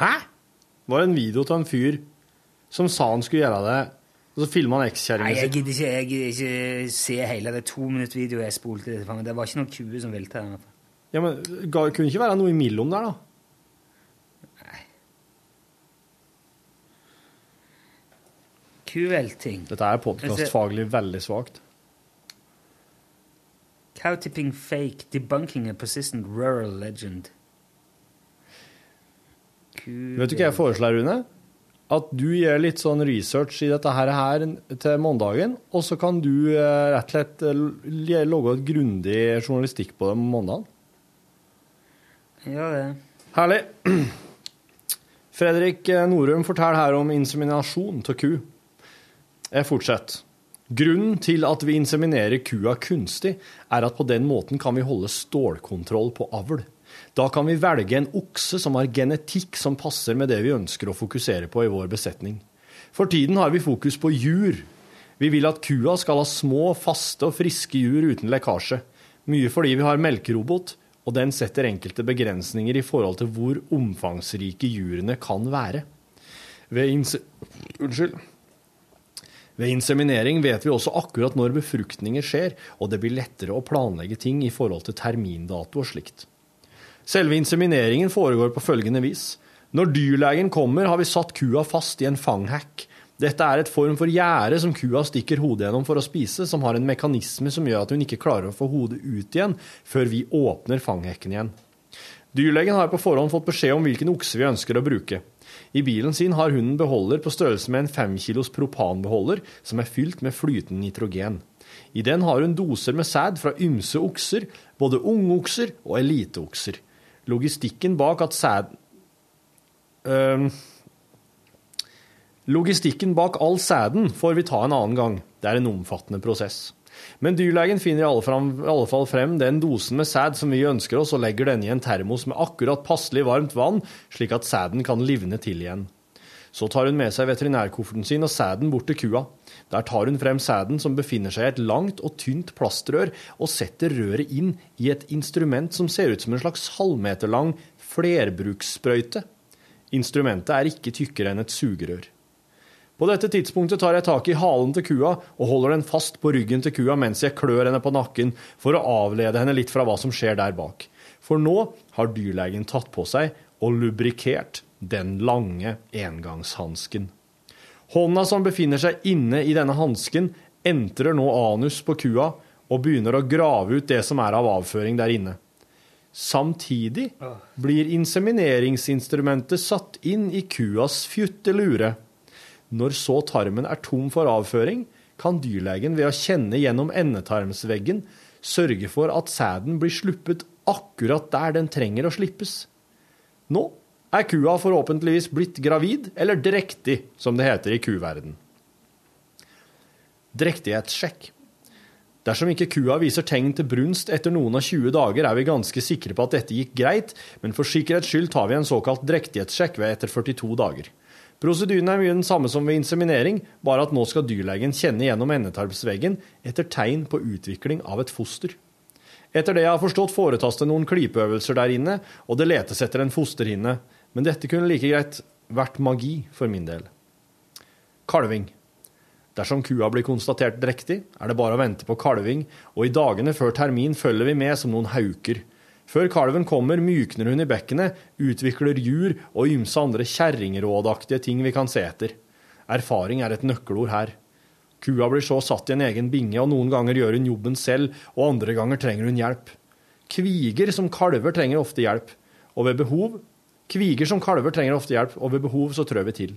Hæ? Var det en video av en fyr som sa han skulle gjøre det, og så filma han ekskjerringa si? jeg gidder ikke, jeg gidder ikke se hele det to minutt video jeg spolte. Det Det var ikke noen kue som velte. her. Ja, men ga- Kunne ikke være noe imellom der, da? Kuvelting. Dette er podkastfaglig veldig svakt. Cowtipping fake, debunking a persistent rural legend. Vet du hva jeg foreslår, Rune? At du gjør litt sånn research i dette her, her til mandagen, og så kan du eh, rett og slett logge lage et grundig journalistikk på det mandagen. Ja, det. Herlig. Fredrik eh, Norum forteller her om inseminasjon av ku. Jeg fortsetter. Grunnen til at vi inseminerer kua kunstig, er at på den måten kan vi holde stålkontroll på avl. Da kan vi velge en okse som har genetikk som passer med det vi ønsker å fokusere på i vår besetning. For tiden har vi fokus på jur. Vi vil at kua skal ha små, faste og friske jur uten lekkasje. Mye fordi vi har melkerobot, og den setter enkelte begrensninger i forhold til hvor omfangsrike jurene kan være. Ved inse... Unnskyld. Ved inseminering vet vi også akkurat når befruktninger skjer, og det blir lettere å planlegge ting i forhold til termindato og slikt. Selve insemineringen foregår på følgende vis. Når dyrlegen kommer, har vi satt kua fast i en fanghekk. Dette er et form for gjerde som kua stikker hodet gjennom for å spise, som har en mekanisme som gjør at hun ikke klarer å få hodet ut igjen før vi åpner fanghekken igjen. Dyrlegen har på forhånd fått beskjed om hvilken okse vi ønsker å bruke. I bilen sin har hunden beholder på størrelse med en 5 kilos propanbeholder som er fylt med flytende nitrogen. I den har hun doser med sæd fra ymse okser, både ungokser og eliteokser. Logistikken bak at sæd... Øhm, Logistikken bak all sæden får vi ta en annen gang. Det er en omfattende prosess. Men dyrlegen finner i alle, frem, i alle fall frem den dosen med sæd som vi ønsker oss, og legger denne i en termos med akkurat passelig varmt vann, slik at sæden kan livne til igjen. Så tar hun med seg veterinærkofferten sin og sæden bort til kua. Der tar hun frem sæden som befinner seg i et langt og tynt plastrør, og setter røret inn i et instrument som ser ut som en slags halvmeterlang flerbrukssprøyte. Instrumentet er ikke tykkere enn et sugerør. På dette tidspunktet tar jeg tak i halen til kua og holder den fast på ryggen til kua mens jeg klør henne på nakken for å avlede henne litt fra hva som skjer der bak. For nå har dyrlegen tatt på seg og lubrikert den lange engangshansken. Hånda som befinner seg inne i denne hansken, entrer nå anus på kua og begynner å grave ut det som er av avføring der inne. Samtidig blir insemineringsinstrumentet satt inn i kuas fjuttelure. Når så tarmen er tom for avføring, kan dyrlegen ved å kjenne gjennom endetarmsveggen sørge for at sæden blir sluppet akkurat der den trenger å slippes. Nå er kua forhåpentligvis blitt gravid, eller drektig, som det heter i kuverden. Drektighetssjekk. Dersom ikke kua viser tegn til brunst etter noen av 20 dager, er vi ganske sikre på at dette gikk greit, men for sikkerhets skyld tar vi en såkalt drektighetssjekk ved etter 42 dager. Prosedyren er mye den samme som ved inseminering, bare at nå skal dyrlegen kjenne gjennom endetarmsveggen etter tegn på utvikling av et foster. Etter det jeg har forstått, foretas det noen klypeøvelser der inne, og det letes etter en fosterhinne, men dette kunne like greit vært magi for min del. Kalving. Dersom kua blir konstatert drektig, er det bare å vente på kalving, og i dagene før termin følger vi med som noen hauker. Før kalven kommer, mykner hun i bekkenet, utvikler jur og ymse andre kjerringrådaktige ting vi kan se etter. Erfaring er et nøkkelord her. Kua blir så satt i en egen binge, og noen ganger gjør hun jobben selv, og andre ganger trenger hun hjelp. Kviger som kalver trenger ofte hjelp, og ved behov Kviger som kalver trenger ofte hjelp, og ved behov så trør vi til.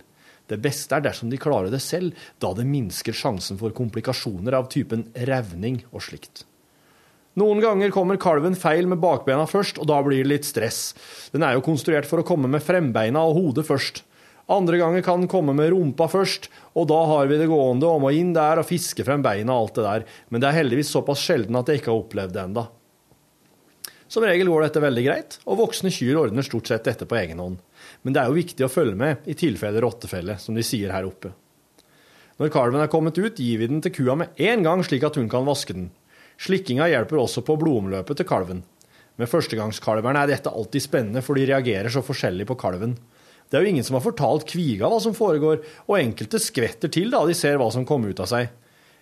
Det beste er dersom de klarer det selv, da det minsker sjansen for komplikasjoner av typen revning og slikt. Noen ganger kommer kalven feil med bakbena først, og da blir det litt stress. Den er jo konstruert for å komme med frembeina og hodet først. Andre ganger kan den komme med rumpa først, og da har vi det gående om og inn der og fiske frem beina og alt det der, men det er heldigvis såpass sjelden at jeg ikke har opplevd det enda. Som regel går dette veldig greit, og voksne kyr ordner stort sett dette på egen hånd. Men det er jo viktig å følge med i tilfelle rottefelle, som de sier her oppe. Når kalven er kommet ut, gir vi den til kua med en gang, slik at hun kan vaske den. Slikkinga hjelper også på blodomløpet til kalven. Med førstegangskalverne er dette alltid spennende, for de reagerer så forskjellig på kalven. Det er jo ingen som har fortalt kviga hva som foregår, og enkelte skvetter til da de ser hva som kom ut av seg.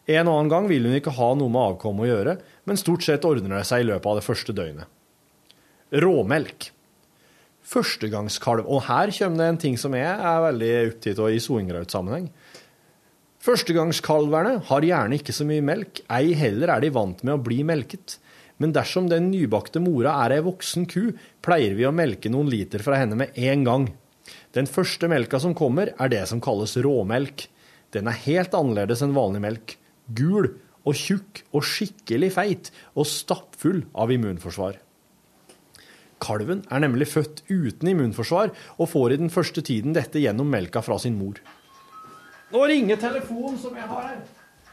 En og annen gang vil hun ikke ha noe med avkommet å gjøre, men stort sett ordner det seg i løpet av det første døgnet. Råmelk. Førstegangskalv. Og her kommer det en ting som jeg er veldig opptatt av i soingraut-sammenheng. Førstegangskalverne har gjerne ikke så mye melk, ei heller er de vant med å bli melket. Men dersom den nybakte mora er ei voksen ku, pleier vi å melke noen liter fra henne med en gang. Den første melka som kommer, er det som kalles råmelk. Den er helt annerledes enn vanlig melk. Gul og tjukk og skikkelig feit og stappfull av immunforsvar. Kalven er nemlig født uten immunforsvar og får i den første tiden dette gjennom melka fra sin mor. Nå ringer telefonen som jeg har her.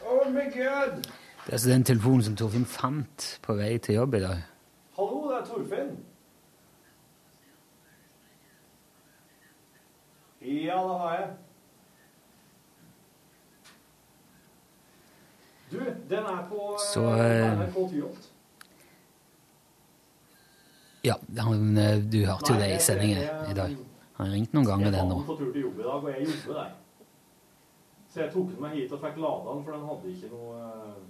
Oh my god! Det er altså den telefonen som Torfinn fant på vei til jobb i dag. Hallo, det er Torfinn. Ja, det har jeg. Du, den er på Så, eh, eh, NRK Tyholt. Ja, han, eh, du hørte jo det i sendingen i dag. Han ringte noen ganger, Jeg den var nå. på tur til jobb i dag, og jeg jobber der. Så jeg tok den meg hit og fikk lada den, for den hadde ikke noe eh,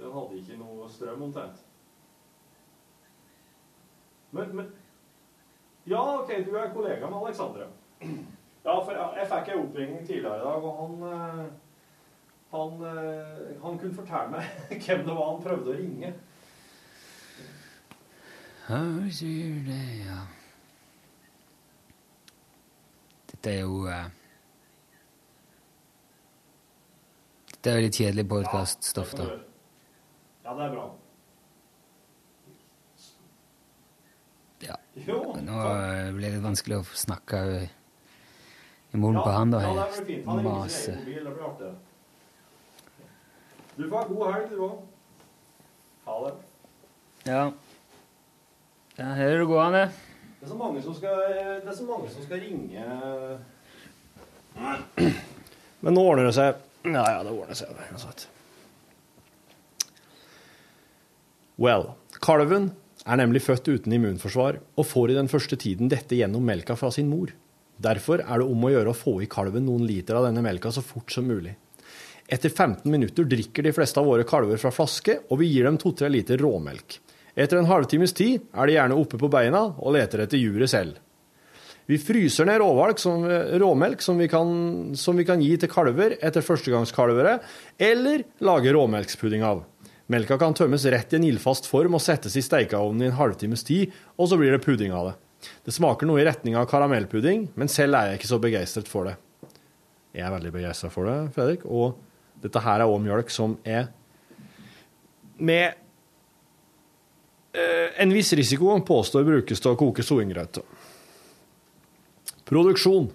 Den hadde ikke noe strøm omtrent. Men, men Ja, OK, du er kollega med Alexandre. Ja, for jeg, fikk en oppringning tidligere i dag, og han eh, han, eh, han kunne fortelle meg hvem det var han prøvde å ringe. Ja, sier det, ja. Dette er jo eh, Dette er jo litt kjedelig podkaststoff, da. Ja, det er bra. Ja. Nå ble blir det vanskelig å snakke i i munnen på han, da. Ja, det blir fint. Han ringer sin Mase. egen mobil, det blir artig. Du får ha god helg, du òg. Ha det. Ja. Ja, her er det gående. Det er så mange som skal, det er så mange som skal ringe Men nå ordner det seg. Ja, ja, det ordner seg. uansett. Well, kalven er nemlig født uten immunforsvar og får i den første tiden dette gjennom melka fra sin mor. Derfor er det om å gjøre å få i kalven noen liter av denne melka så fort som mulig. Etter 15 minutter drikker de fleste av våre kalver fra flaske, og vi gir dem 2-3 liter råmelk. Etter en halvtimes tid er de gjerne oppe på beina og leter etter juret selv. Vi fryser ned råvalg, som, råmelk som vi, kan, som vi kan gi til kalver etter førstegangskalvere, eller lage råmelkspudding av. Melka kan tømmes rett i en ildfast form og settes i steikeovnen i en halvtimes tid, og så blir det pudding av det. Det smaker noe i retning av karamellpudding, men selv er jeg ikke så begeistret for det. Jeg er veldig begeistra for det, Fredrik, og dette her er òg mjølk som er med eh, en viss risiko påstår brukes til å koke soingrøt. Produksjon.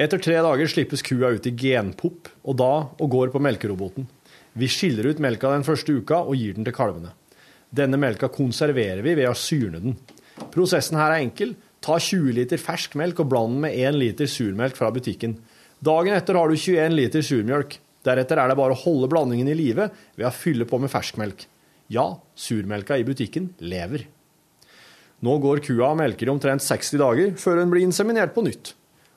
Etter tre dager slippes kua ut i genpop, og da og går på melkeroboten. Vi skiller ut melka den første uka og gir den til kalvene. Denne melka konserverer vi ved å syrne den. Prosessen her er enkel. Ta 20 liter fersk melk og bland den med 1 liter surmelk fra butikken. Dagen etter har du 21 liter surmjølk. Deretter er det bare å holde blandingen i live ved å fylle på med ferskmelk. Ja, surmelka i butikken lever. Nå går kua og melker i omtrent 60 dager før hun blir inseminert på nytt.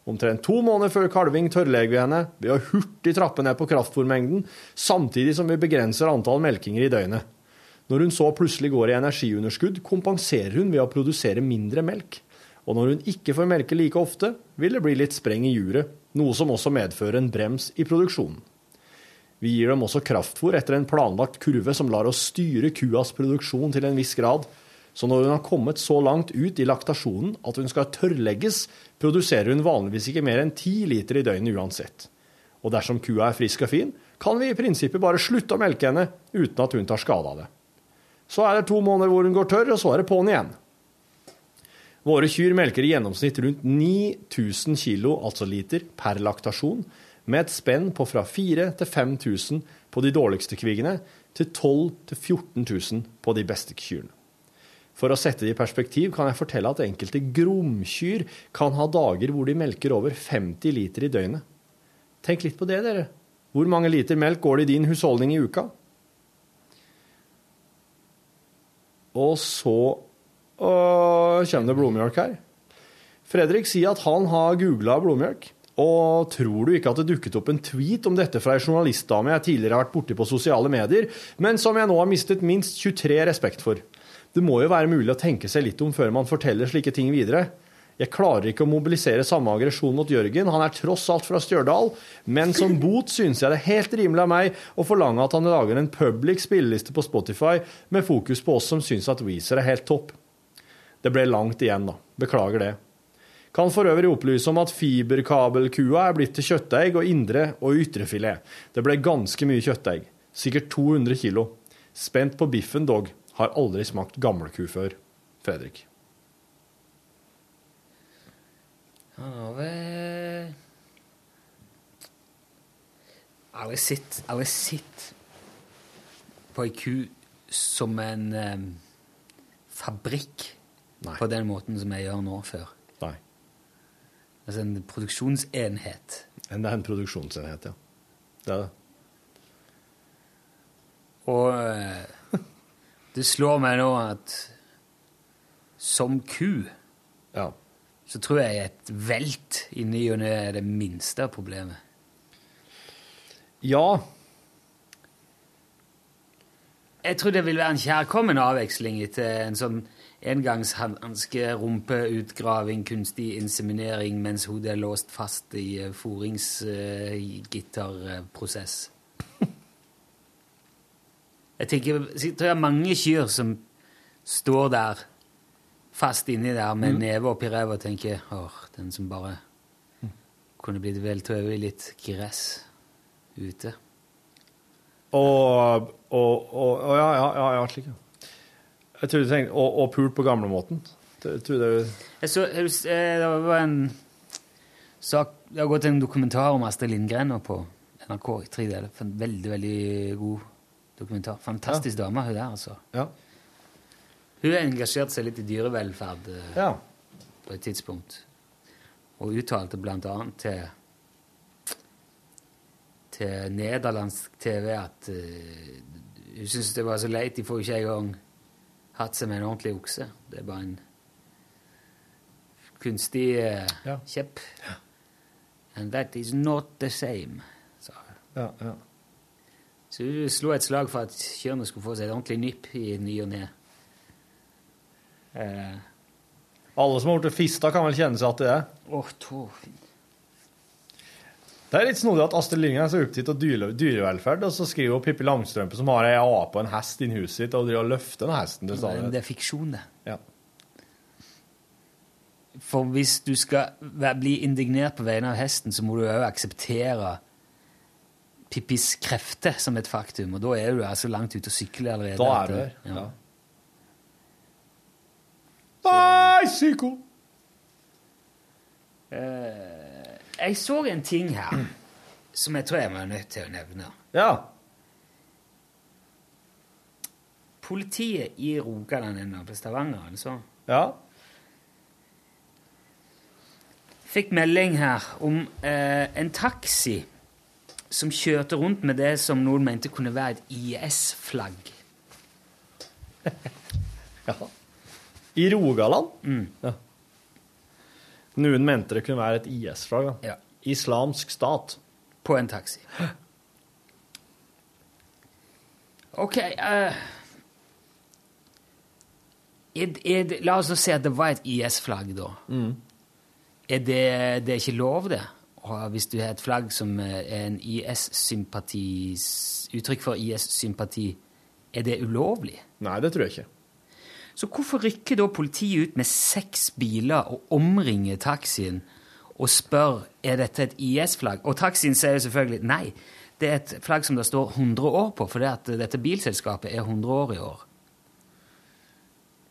Omtrent to måneder før kalving tørrlegger vi henne ved å hurtig trappe ned på kraftfôrmengden, samtidig som vi begrenser antall melkinger i døgnet. Når hun så plutselig går i energiunderskudd, kompenserer hun ved å produsere mindre melk. Og når hun ikke får melke like ofte, vil det bli litt spreng i juret, noe som også medfører en brems i produksjonen. Vi gir dem også kraftfôr etter en planlagt kurve som lar oss styre kuas produksjon til en viss grad. Så når hun har kommet så langt ut i laktasjonen at hun skal tørrlegges, produserer hun vanligvis ikke mer enn 10 liter i døgnet uansett. Og dersom kua er frisk og fin, kan vi i prinsippet bare slutte å melke henne uten at hun tar skade av det. Så er det to måneder hvor hun går tørr, og så er det på'n igjen. Våre kyr melker i gjennomsnitt rundt 9000 kilo, altså liter, per laktasjon, med et spenn på fra 4000 til 5000 på de dårligste kviggene, til 12 000 til 14 000 på de beste kyrne. For å sette det i perspektiv kan jeg fortelle at enkelte gromkyr kan ha dager hvor de melker over 50 liter i døgnet. Tenk litt på det, dere. Hvor mange liter melk går det i din husholdning i uka? Og så kommer det blodmjølk her. Fredrik sier at han har googla blodmjølk. Og tror du ikke at det dukket opp en tweet om dette fra ei journalistdame jeg tidligere har vært borti på sosiale medier, men som jeg nå har mistet minst 23 respekt for? Det må jo være mulig å tenke seg litt om før man forteller slike ting videre. Jeg klarer ikke å mobilisere samme aggresjon mot Jørgen, han er tross alt fra Stjørdal, men som bot synes jeg det er helt rimelig av meg å forlange at han lager en public spilleliste på Spotify med fokus på oss som syns at Weezer er helt topp. Det ble langt igjen, da. Beklager det. Kan for øvrig opplyse om at fiberkabelkua er blitt til kjøttdeig og indre- og ytrefilet. Det ble ganske mye kjøttdeig. Sikkert 200 kilo. Spent på biffen, dog. Har aldri smakt gamleku før. Fredrik. Har vel Aldri sett Aldri sett på ei ku som en um, fabrikk på den måten som jeg gjør nå, før. Nei. Altså en produksjonsenhet. Det er en produksjonsenhet, ja. Det er det. Og eh, det slår meg nå at som ku så tror jeg et velt inni og ne er det minste problemet. Ja. Jeg tror det vil være en kjærkommen avveksling etter en sånn engangshanske, rumpeutgraving, kunstig inseminering mens hodet er låst fast i eh, foringsgitterprosess. Jeg tenker, jeg tror det er mange kyr som står der fast inni der med Mm. neve oppi ræva og tenker åh, den som bare kunne blitt velt over i litt gress ute. Og, og, og, og ja, ja, ja, ja, slik, ja. Jeg tror du tenkte Og, og pult på gamlemåten. Jeg Jeg så, eh, det var en sak Det har gått en dokumentar om Astrid Lindgren på NRK i tre deler. Veldig, veldig god dokumentar. Fantastisk dame, hun der, altså. Ja. Hun engasjerte seg litt i dyrevelferd eh, Ja. på et tidspunkt. Og uttalte annet til til nederlandsk TV at uh, hun syntes det var så leit. De får ikke engang hatt seg med en ordentlig okse. Det er bare en kunstig eh, kjepp. And that is not the same, sa hun. Ja, ja. Så hun slo et slag for at kyrne skulle få seg et ordentlig nypp i ny og ne. Eh, Alle som har blitt fista, kan vel kjenne seg igjen i det. Åh, Torfinn. Det er litt snodig at Astrid Lindgren er så opptatt av dyre, dyrevelferd, og så skriver hun Pippi Langstrømpe som har ei ape og en hest inni huset sitt, og driver og løfter den hesten til stadighet. det er fiksjon, det. Ja. For hvis du skal bli indignert på vegne av hesten, så må du òg akseptere Pippis krefter som et faktum, og da er du altså langt ute og sykler allerede. Da er du her. ja. Bicycle! Eh, jeg så en ting her som jeg tror jeg var nødt til å nevne. Ja. Politiet i Rogaland ennå, på Stavanger, altså, Ja. fikk melding her om eh, en taxi som kjørte rundt med det som noen mente kunne være et IS-flagg. ja. I Rogaland? Mm. Ja. Noen mente det kunne være et IS-flagg. Ja. Islamsk stat. På en taxi. OK uh, er, er La oss si at det var et IS-flagg, da. Mm. Er det, det er ikke lov, det? Hvis du har et flagg som eh, er en IS-sympati Uttrykk for IS-sympati, er det ulovlig? Nei, det tror jeg ikke. Så hvorfor rykker da politiet ut med seks biler og omringer taxien og spør er dette et IS-flagg? Og taxien sier jo selvfølgelig nei. Det er et flagg som det står 100 år på, for at dette bilselskapet er 100 år i år.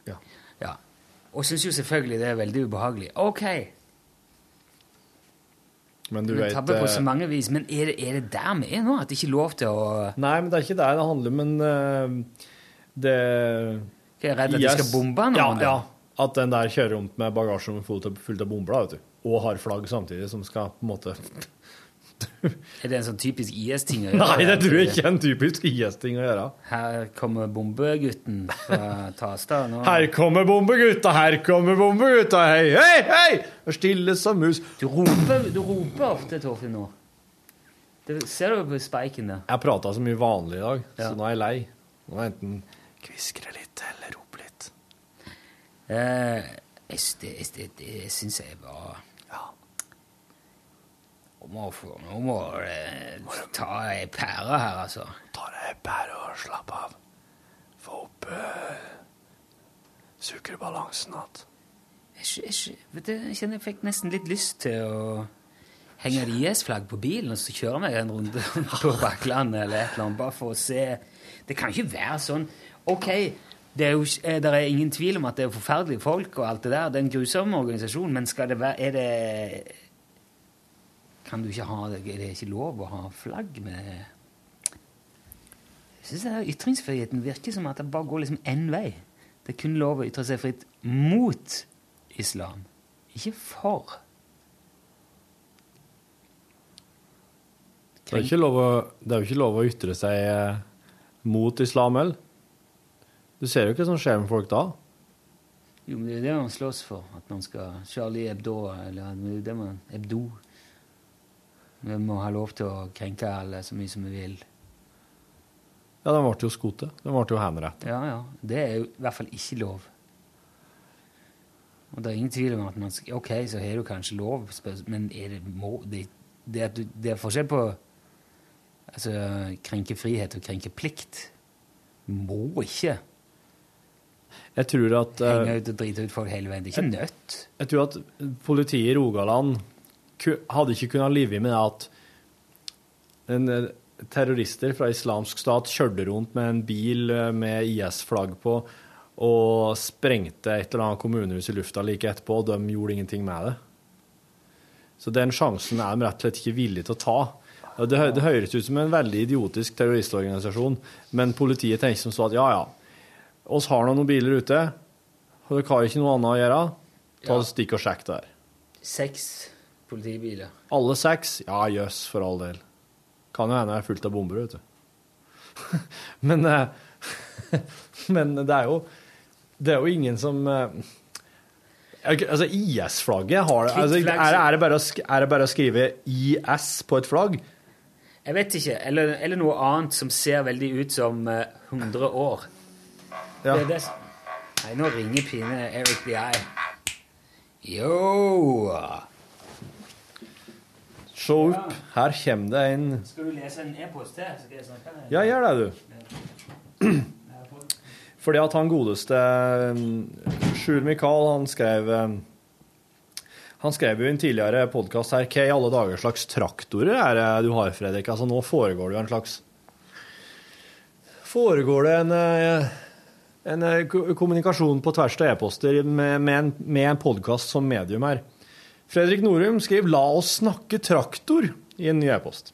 Ja. ja. Og syns jo selvfølgelig det er veldig ubehagelig. OK, Men du vet tabber på eh, så mange vis. Men er det, er det der vi er nå? At det ikke er lov til å Nei, men det er ikke der det handler men uh, det Jeg er redd at de skal bombe noen, Ja, ja. At den der kjører rundt med bagasje fullt av, fullt av bomber, vet du. Og har flagg samtidig, som skal på en måte Er det en sånn typisk IS-ting å gjøre? Nei, det tror jeg ikke er en typisk IS-ting å gjøre. Her kommer bombegutten fra Tasta. Nå. Her kommer bombegutta, her kommer bombegutta, hei, hei, hei! Og Stille som mus. Du roper, du roper ofte, Torfinn, nå. Det ser du på spiken der. Jeg prata så mye vanlig i dag, Ja. så nå er jeg lei. Nå er jeg enten kviskre litt eller rope litt. Eh, jeg det, det, det syns jeg var Nå må, nå må eh, ta ei pære her, altså. Ta deg pære og slapp av. Få opp uh, sukkerbalansen igjen. Jeg, jeg, vet du, jeg kjenner jeg fikk nesten litt lyst til å henge et IS-flagg på bilen og så kjøre meg en runde på Bakklandet eller et eller annet, bare for å se Det kan ikke være sånn. OK, det er jo eh, det er ingen tvil om at det er forferdelige folk og alt det der. Det er en grusom organisasjon, men skal det være Er det Kan du ikke ha det Er det ikke lov å ha flagg med Jeg syns ytringsfriheten virker som at det bare går liksom én vei. Det er kun lov å ytre seg fritt mot islam, ikke for. Det er, ikke jo ikke lov å ytre seg eh, mot islam heller. Du ser jo hva som skjer med folk da. Jo, men det er det man slåss for. At man skal Charlie Hebdo, eller er det man Hebdo. Vi må ha lov til å krenke alle så mye som vi vil. Ja, den ble jo skutt. Den ble jo henrettet. Ja, ja. Det er jo i hvert fall ikke lov. Og det er ingen tvil om at man skal Ok, så har du kanskje lov, men er det må Det, det, er, det er forskjell på altså, krenke frihet og krenke plikt. Må ikke Jeg tror at eh, henge ut og drite ut folk hele veien. Det er ikke nødt. Jeg tror at politiet i Rogaland hadde ikke kunnet leve med at en eh, terrorister fra islamsk stat kjørte rundt med en bil eh, med IS-flagg på og sprengte et eller annet kommunehus i lufta like etterpå, og de gjorde ingenting med det. Så den sjansen er de rett og slett ikke villige til å ta. Det, det høres ut som en veldig idiotisk terroristorganisasjon, men politiet tenker som så at ja, ja, oss har nå noen biler ute, og dere har ikke noe annet å gjøre, ta Ja. stikk og sjekk det her. Seks politibiler. Alle seks? Ja, jøss, for all del. Kan jo hende det er fullt av bomber, vet du. men, eh, men det er jo Det er jo ingen som eh, Altså, IS-flagget har altså, er, er, det bare å, er det bare å skrive IS på et flagg? Jeg vet ikke. Eller, eller noe annet som ser veldig ut som eh, 100 år. Ja. Det det Nei, nå ringer Pine Eric BI. Yo! Se opp. Her kommer det en Skal du lese en e-post til? Skal jeg snakke med deg? Ja, gjør det, du. Fordi at han godeste mm, Sjur Mikael, han skrev mm, Han skrev jo i en tidligere podkast her Hva i alle dager slags traktorer er det du har, Fredrik? Altså, nå foregår det jo en slags Foregår det en, eh, en eh, kommunikasjon på tvers av e-poster med, med en, med en podkast som medium her? Fredrik Norum skriver 'La oss snakke traktor' i en ny e-post.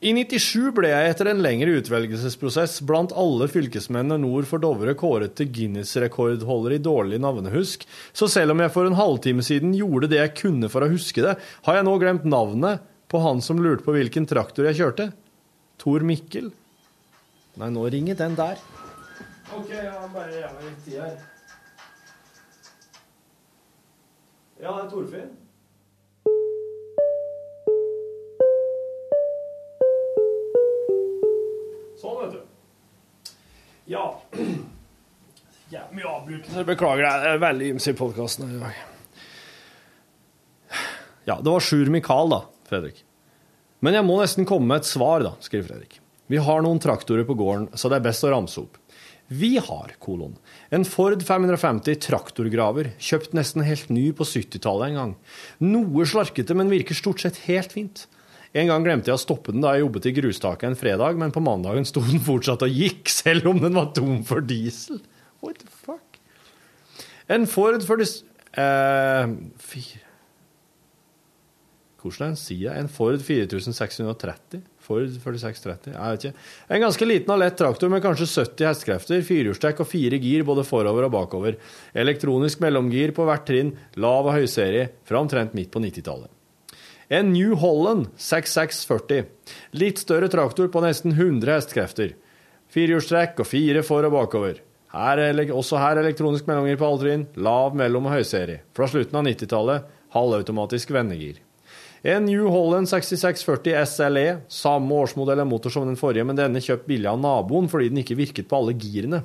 I 97 ble jeg etter en lengre utvelgelsesprosess blant alle fylkesmennene nord for Dovre kåret til Guinness-rekordholder i dårlig navnehusk, så selv om jeg for en halvtime siden gjorde det jeg kunne for å huske det, har jeg nå glemt navnet på han som lurte på hvilken traktor jeg kjørte. Tor Mikkel. Nei, nå ringer den der. OK, jeg har bare litt tid her. Ja, det er Torfinn. Sånn, vet du. Ja. ja mye avbrytelser. Beklager, det er veldig ymse i podkasten i dag. Ja, det var Sjur Mikael, da, Fredrik. Men jeg må nesten komme med et svar, da, skriver Fredrik. Vi har noen traktorer på gården, så det er best å ramse opp. Vi har, kolon, en Ford 550 traktorgraver, kjøpt nesten helt ny på 70-tallet en gang. Noe slarkete, men virker stort sett helt fint. En gang glemte jeg å stoppe den da jeg jobbet i grustaket en fredag, men på mandagen sto den fortsatt og gikk, selv om den var tom for diesel. What the fuck? En Ford 40... Eh, fire hvordan er jeg? En Ford 4630? Ford 4630? Jeg vet ikke. En ganske liten og lett traktor med kanskje 70 hestekrefter, firehjulstrekk og fire gir både forover og bakover. Elektronisk mellomgir på hvert trinn, lav og høyserie, fra omtrent midt på 90-tallet. En New Holland 6640. Litt større traktor på nesten 100 hestekrefter. Firehjulstrekk og fire for- og bakover. Her er, også her elektronisk mellomgir på alle trinn, lav, mellom og høyserie. Fra slutten av 90-tallet, halvautomatisk vendegir. En New Holland 6640 SLE, samme årsmodell og motor som den forrige, men denne kjøpt billig av naboen fordi den ikke virket på alle girene.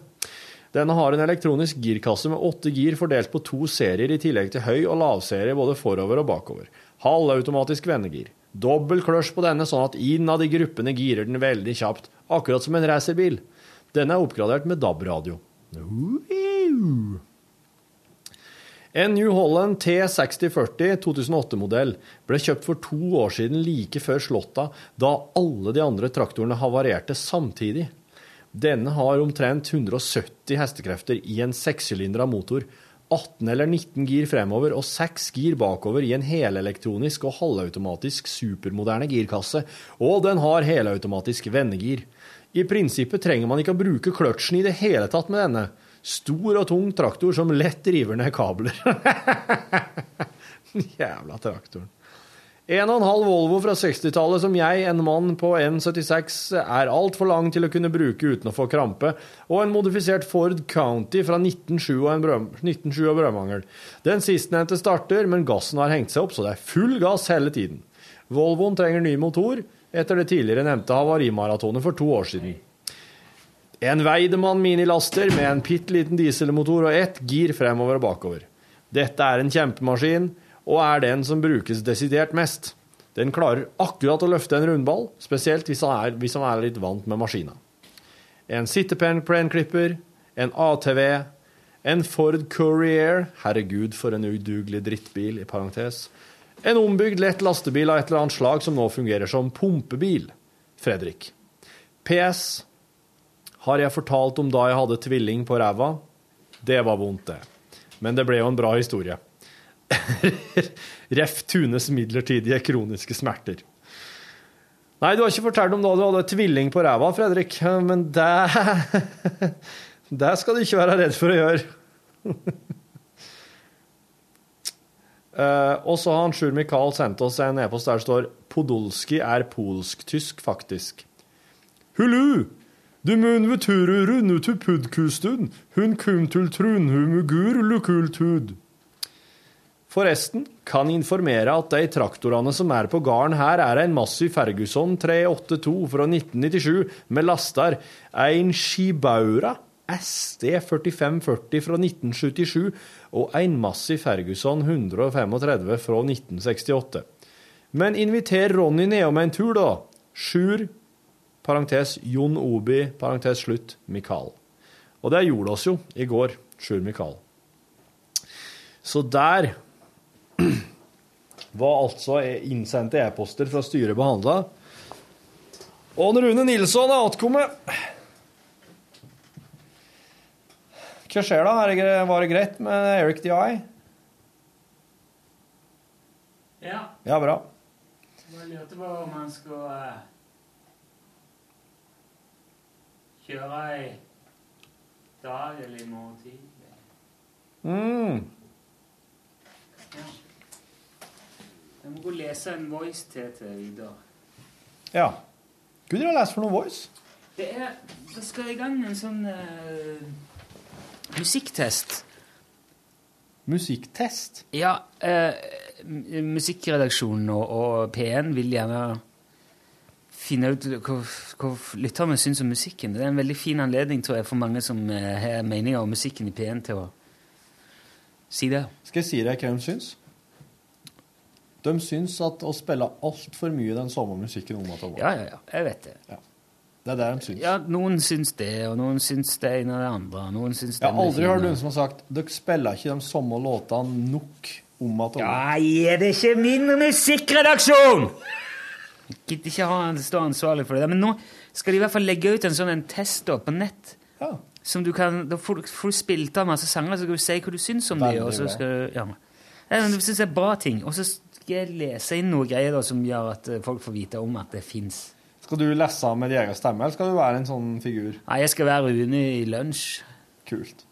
Denne har en elektronisk girkasse med åtte gir fordelt på to serier i tillegg til høy- og lavserie både forover og bakover. Halvautomatisk vendegir. Dobbel kløsj på denne, sånn at innad i gruppene girer den veldig kjapt, akkurat som en racerbil. Denne er oppgradert med DAB-radio. En New Holland T6040 2008-modell ble kjøpt for to år siden like før Slåtta, da alle de andre traktorene havarerte samtidig. Denne har omtrent 170 hestekrefter i en sekssylindra motor, 18 eller 19 gir fremover og 6 gir bakover i en helelektronisk og halvautomatisk supermoderne girkasse, og den har helautomatisk vendegir. I prinsippet trenger man ikke å bruke kløtsjen i det hele tatt med denne. Stor og tung traktor som lett river ned kabler. Jævla traktoren. En og en halv Volvo fra 60-tallet som jeg, en mann på 1,76, er altfor lang til å kunne bruke uten å få krampe, og en modifisert Ford County fra 1907 og, brøm, 1907 og brødmangel. Den sistnevnte starter, men gassen har hengt seg opp, så det er full gass hele tiden. Volvoen trenger ny motor, etter det tidligere nevnte havarimaratonet for to år siden. En Weidemann minilaster med en bitte liten dieselmotor og ett gir fremover og bakover. Dette er en kjempemaskin, og er den som brukes desidert mest. Den klarer akkurat å løfte en rundball, spesielt hvis han er, hvis han er litt vant med maskina. En sittepenklipper, en ATV, en Ford Courier, herregud for en udugelig drittbil, i parentes, en ombygd lett lastebil av et eller annet slag som nå fungerer som pumpebil. Fredrik. PS. Har jeg fortalt om da jeg hadde tvilling på ræva? Det var vondt, det. Men det ble jo en bra historie. Ref. Tunes midlertidige kroniske smerter. Nei, du har ikke fortalt om da du hadde tvilling på ræva, Fredrik, men det Det skal du ikke være redd for å gjøre. Uh, og så har han Sjur Mikael sendt oss en e-post der det står Podolski er polsk-tysk, faktisk. Hullu! Du mun veturu runde til pudkusten. Hun kum til trunhumugur lukultud. Forresten kan informere at de traktorene som er på gården her, er en Massey Ferguson 382 fra 1997 med laster, en Skibaura SD 4540 fra 1977 og en Massey Ferguson 135 fra 1968. Men inviter Ronny nedom en tur, da. Sjur, parentes Jon Obi, parentes slutt, Mikael. Og det gjorde oss jo i går, Sjur Mikael. Så der var altså innsendte e-poster fra styret behandla. Og Rune Nilsson er attkommet. Hva skjer da? Det, var det greit med Eric DI? Ja. Ja, bra. Jeg lurte på om han skulle eh, kjøre i dag eller i morgen tidlig. Mm. Jeg må gå og lese en voice til til Vidar. Ja. Gud, du har lest for noe voice? Det er Da skal i gang en sånn uh, musikktest. Musikktest? Ja. Uh, musikkredaksjonen og, og P1 vil gjerne finne ut hva, hva lytterne syns om musikken. Det er en veldig fin anledning tror jeg, for mange som eh, har meninger om musikken i P1, til å si det. Skal jeg si deg hva de syns? De syns at å spille altfor mye den samme musikken om igjen. Ja, ja, ja. Jeg vet det. Det er det de syns. Ja, Noen syns det, og noen syns det ene og det andre. Noen syns Jeg har aldri hørt noen som har sagt dere spiller ikke de samme låtene nok om igjen. Ja, er det ikke min musikkredaksjon? Gidder ikke ha han stå ansvarlig for det. Men nå skal de i hvert fall legge ut en sånn en test da, på nett. Som du kan, Da får, du- får du spilt av masse sanger, så skal du si hva du syns om dem. Du, ja. Jeg syns det er bra ting. Og så skal jeg lese inn noen greier da, som gjør at eh, folk får vite om at det fins. Skal du lese med din egen stemme, eller skal du være en sånn figur? Nei, jeg skal være Rune i lunsj. Kult.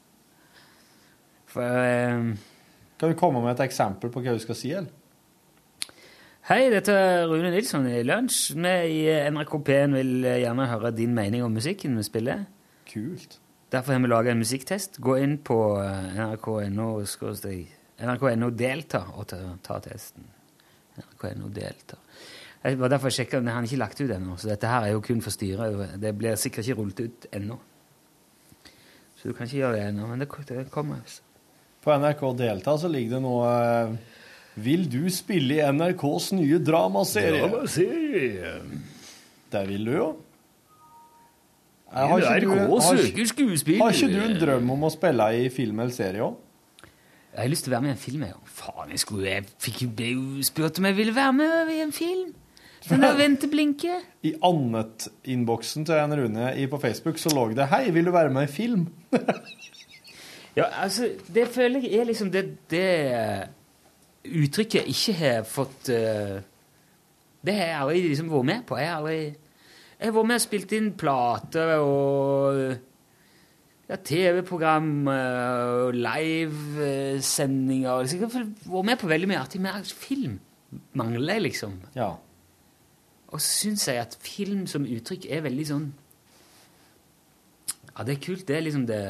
For eh, Kan du komme med et eksempel på hva du skal si? eller? Hei, dette er Rune Nilsson i Lunsj. Vi i NRK P1 vil gjerne høre din mening om musikken vi spiller. Kult. Derfor har vi laga en musikktest. Gå inn på eh, nrk.no nrk.no delta og ta, ta testen. nrk.no delta. Det var derfor jeg sjekka men Han har ikke lagt ut ennå, så dette her er jo kun for styret. Det blir sikkert ikke rullet ut ennå. Så du kan ikke gjøre det ennå, men det, det kommer. altså. På NRK Delta så ligger det noe eh, Vil du spille i NRKs nye dramaserie? Dramaserie. Det vil du jo. Har ikke, du, har, har ikke du en drøm om å spille i film eller serie òg? Jeg har lyst til å være med i en film. Jeg. Faen, jeg, skulle, jeg fikk jo spurt om jeg ville være med i en film. Den der venteblinke. I Annet-innboksen til en Rune på Facebook så lå det 'Hei, vil du være med i film?' Ja, altså, det føler jeg er liksom det, det uttrykket jeg ikke har fått uh, Det har jeg aldri liksom vært med på. Jeg har aldri Jeg har vært med og spilt inn plater og ja, TV-program eh, og livesendinger. Jeg har vært med på veldig mye artig, men film mangler jeg, liksom. Ja. Og så syns jeg at film som uttrykk er veldig sånn Ja, det er kult. Det er liksom det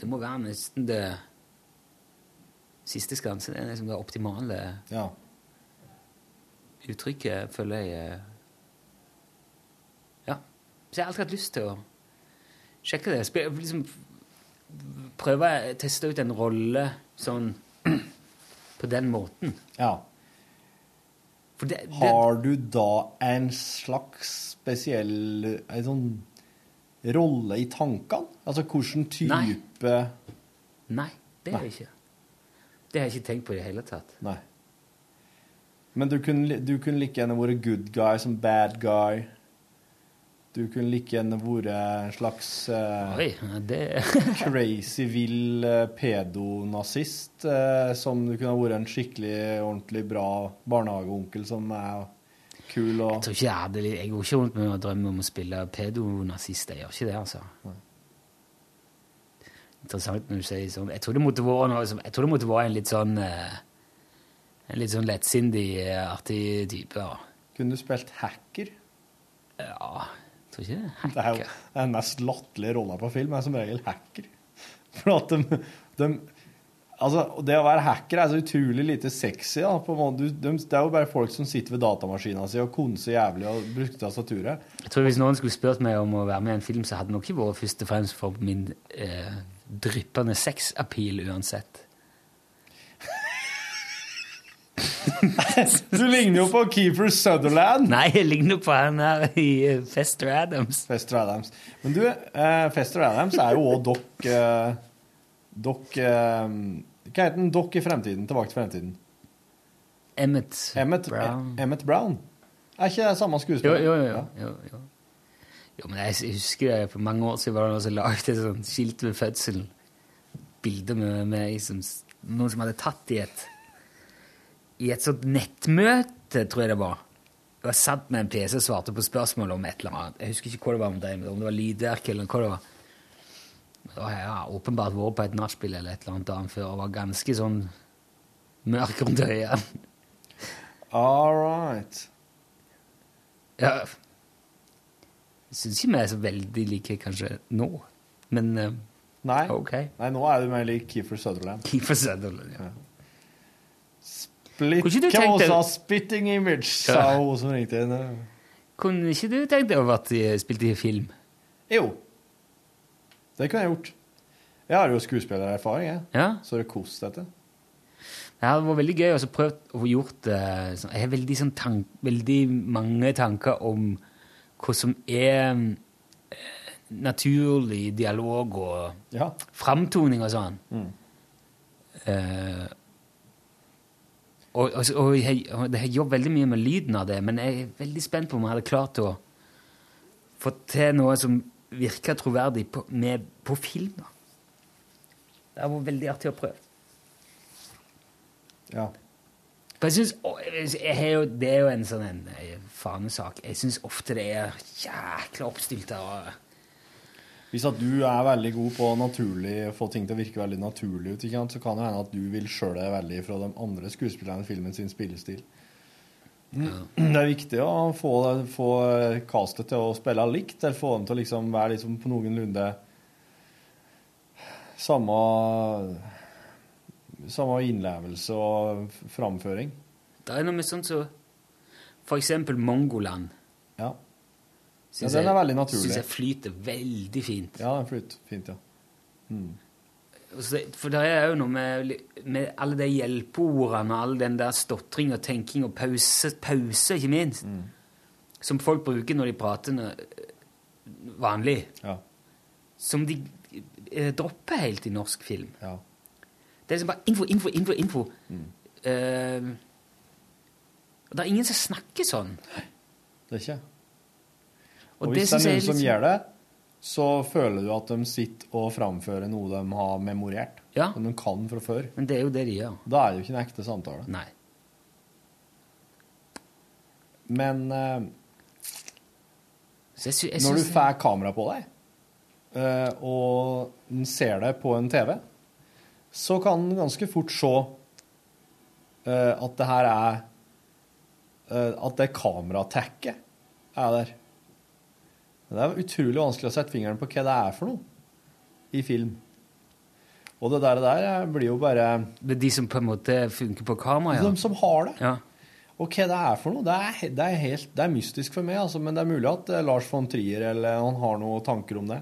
Det må være nesten det siste skanse. Det er liksom det optimale Ja. uttrykket, føler jeg eh, Ja. Så jeg har alltid hatt lyst til å sjekke det. Spe- liksom prøve å teste ut en rolle sånn på den måten. ja. Det, det, Har du da en slags spesiell en sånn rolle i tankene? Altså hvilken type Nei, det har jeg ikke. Det har jeg ikke tenkt på i det hele tatt. Nei. Men du kunne, du kunne like gjerne vært good guy som bad guy. Du kunne like gjerne vært en slags uh, Oi, det crazy vill uh, pedonazist. Uh, som du kunne ha vært en skikkelig, ordentlig bra barnehageonkel som er kul og Jeg tror ikke jeg hadde Jeg går ikke rundt med å drømme om å spille pedonazist. Jeg gjør ikke det, altså. Interessant når du sier sånn. Jeg tror det måtte være, noe jeg tror det måtte være en litt sånn eh, En litt sånn lettsindig, eh, artig type. Ja. Kunne du spilt hacker? Ja, tror ikke det. Det er jo den mest latterlige rolla på film, er som regel hacker. For at de, de Altså, det å være hacker er så utrolig lite sexy. Da, på en måte. De, det er jo bare folk som sitter ved datamaskina si og konser jævlig og bruker tastaturet. Jeg tror Hvis noen skulle spurt meg om å være med i en film, så hadde det nok ikke vært først og fremst for min eh, dryppende sexappeal uansett. Du ligner jo på Keeper Sutherland. Nei, jeg ligner på han her i eh, Fester Adams. Fester Adams. Men du, uh, Fester Adams er jo òg dokk uh, Dokk uh, Hva heter den? Dokk i fremtiden. Tilbake til fremtiden. Emmet, Brown. Emmet Brown. Er ikke det samme Jo, skuespiller? jo, jo. jo, jo. jo men jeg husker det, for mange år siden var det noen som lagde et sånt skilt ved fødselen. Bilde med meg som noen som hadde tatt i et i et sånt nettmøte, tror jeg det var. Jeg var satt med en PC og svarte på spørsmål om et eller annet. Jeg husker ikke hva det var om det, om det var lydverk eller hva det var. Da har jeg åpenbart vært på et nachspiel eller et eller annet annet før og var ganske sånn mørk rundt øynene. All right. Ja. Syns ikke vi er så veldig like kanskje nå, men uh, Nei. ok. Nei, nå er du mer lik Keefer Sutherland. Keefer Sutherland, ja. Split, også deg- har spitting image, sa Ja. hun som ringte inn. Kunne ikke du tenkt deg at de i, i film? Jo. Det kunne jeg gjort. Jeg har jo skuespillererfaring, jeg. Ja. Så det kost dette. Det hadde vært veldig gøy å så prøvd å få gjort det sånn. Jeg har veldig, sånn tank, veldig mange tanker om hva som er eh, naturlig dialog og Ja. framtoning og sånn. Mm. Uh, og, og, og jeg, og jeg har jobbet veldig mye med lyden av det, men jeg er veldig spent på om jeg hadde klart å få til noe som virker troverdig på, med, på film. da. Det hadde vært veldig artig å prøve. Ja. For jeg synes, jeg, jo, Det er jo en sånn en, eh, fanesak. Jeg syns ofte det er jækla oppstilt og- Hvis at du er veldig god på å få ting til å virke veldig naturlig ut, så kan det hende at du vil skjøle deg veldig fra de andre skuespillerne i filmen sin spillestil. Det er viktig å få, få castet til å spille likt, eller få dem til å liksom være liksom på noenlunde samme samme innlevelse og framføring. Det er noe med sånt som for eksempel Mongoland. Ja. Synes Ja, den er veldig naturlig. Syns jeg flyter veldig fint. Ja, den flyter fint, ja. Mm. Så For det er jo noe med, med alle de hjelpeordene og all den der stotring og tenking og pause, pause ikke minst, Mm. som folk bruker når de prater vanlig, Ja. som de eh, dropper helt i norsk film. Ja. Det er liksom bare info, info, info, info. Mm. Uh, det er ingen som snakker sånn. Det er ikke. Og Og, hvis det det er noen som gjør det, så føler du at de sitter og framfører noe de har memorert. Ja. Som de kan fra før. Men det er jo det de gjør. Da er det jo ikke en ekte samtale. Nei. Men uh, jeg sy jeg når du får kamera på deg, uh, og ser det på en TV, så kan en ganske fort se uh, at det her er uh, At det kameratekket er der. Det er utrolig vanskelig å sette fingeren på hva det er for noe i film. Og det der, der blir jo bare Det er de som på en måte funker på kamera, ja. De som har det. Ja. Og hva det er for noe, det er, det er, helt, det er mystisk for meg, altså, men det er mulig at eh, Lars von Trier eller han har noen tanker om det.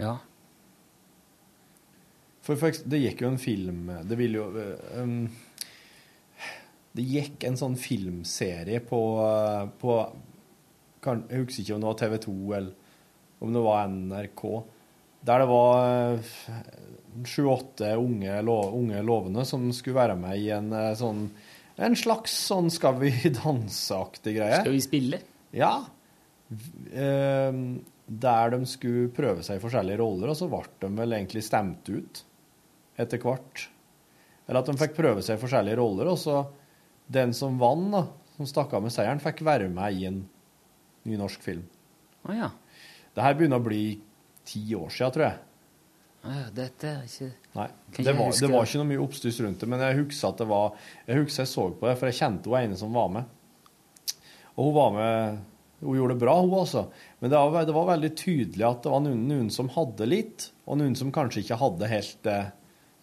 Ja. For, for det gikk jo en film Det ville jo eh, um, Det gikk en sånn filmserie på, eh, på kan, Jeg husker ikke om det var TV 2 eller om det var NRK. Der det var sju-åtte unge, unge lovende som skulle være med i en eh, sånn En slags sånn Skal vi danse-aktig greie. Skal vi spille? Ja. Eh, der de skulle prøve seg i forskjellige roller, og så ble de vel egentlig stemt ut etter hvert. Eller at de fikk prøve seg i forskjellige roller, og så den som vant, da, som stakk av med seieren, fikk være med i en ny norsk film. Å ja. Det her begynner å bli ti år siden, tror jeg. Ja, dette er ikke Nei. Det var, det var ikke noe mye oppstuss rundt det, men jeg husker at det var Jeg husker jeg så på det, for jeg kjente hun ene som var med. Og hun var med Hun gjorde det bra, hun også. Men det var, det var veldig tydelig at det var noen, noen som hadde litt, og noen som kanskje ikke hadde helt det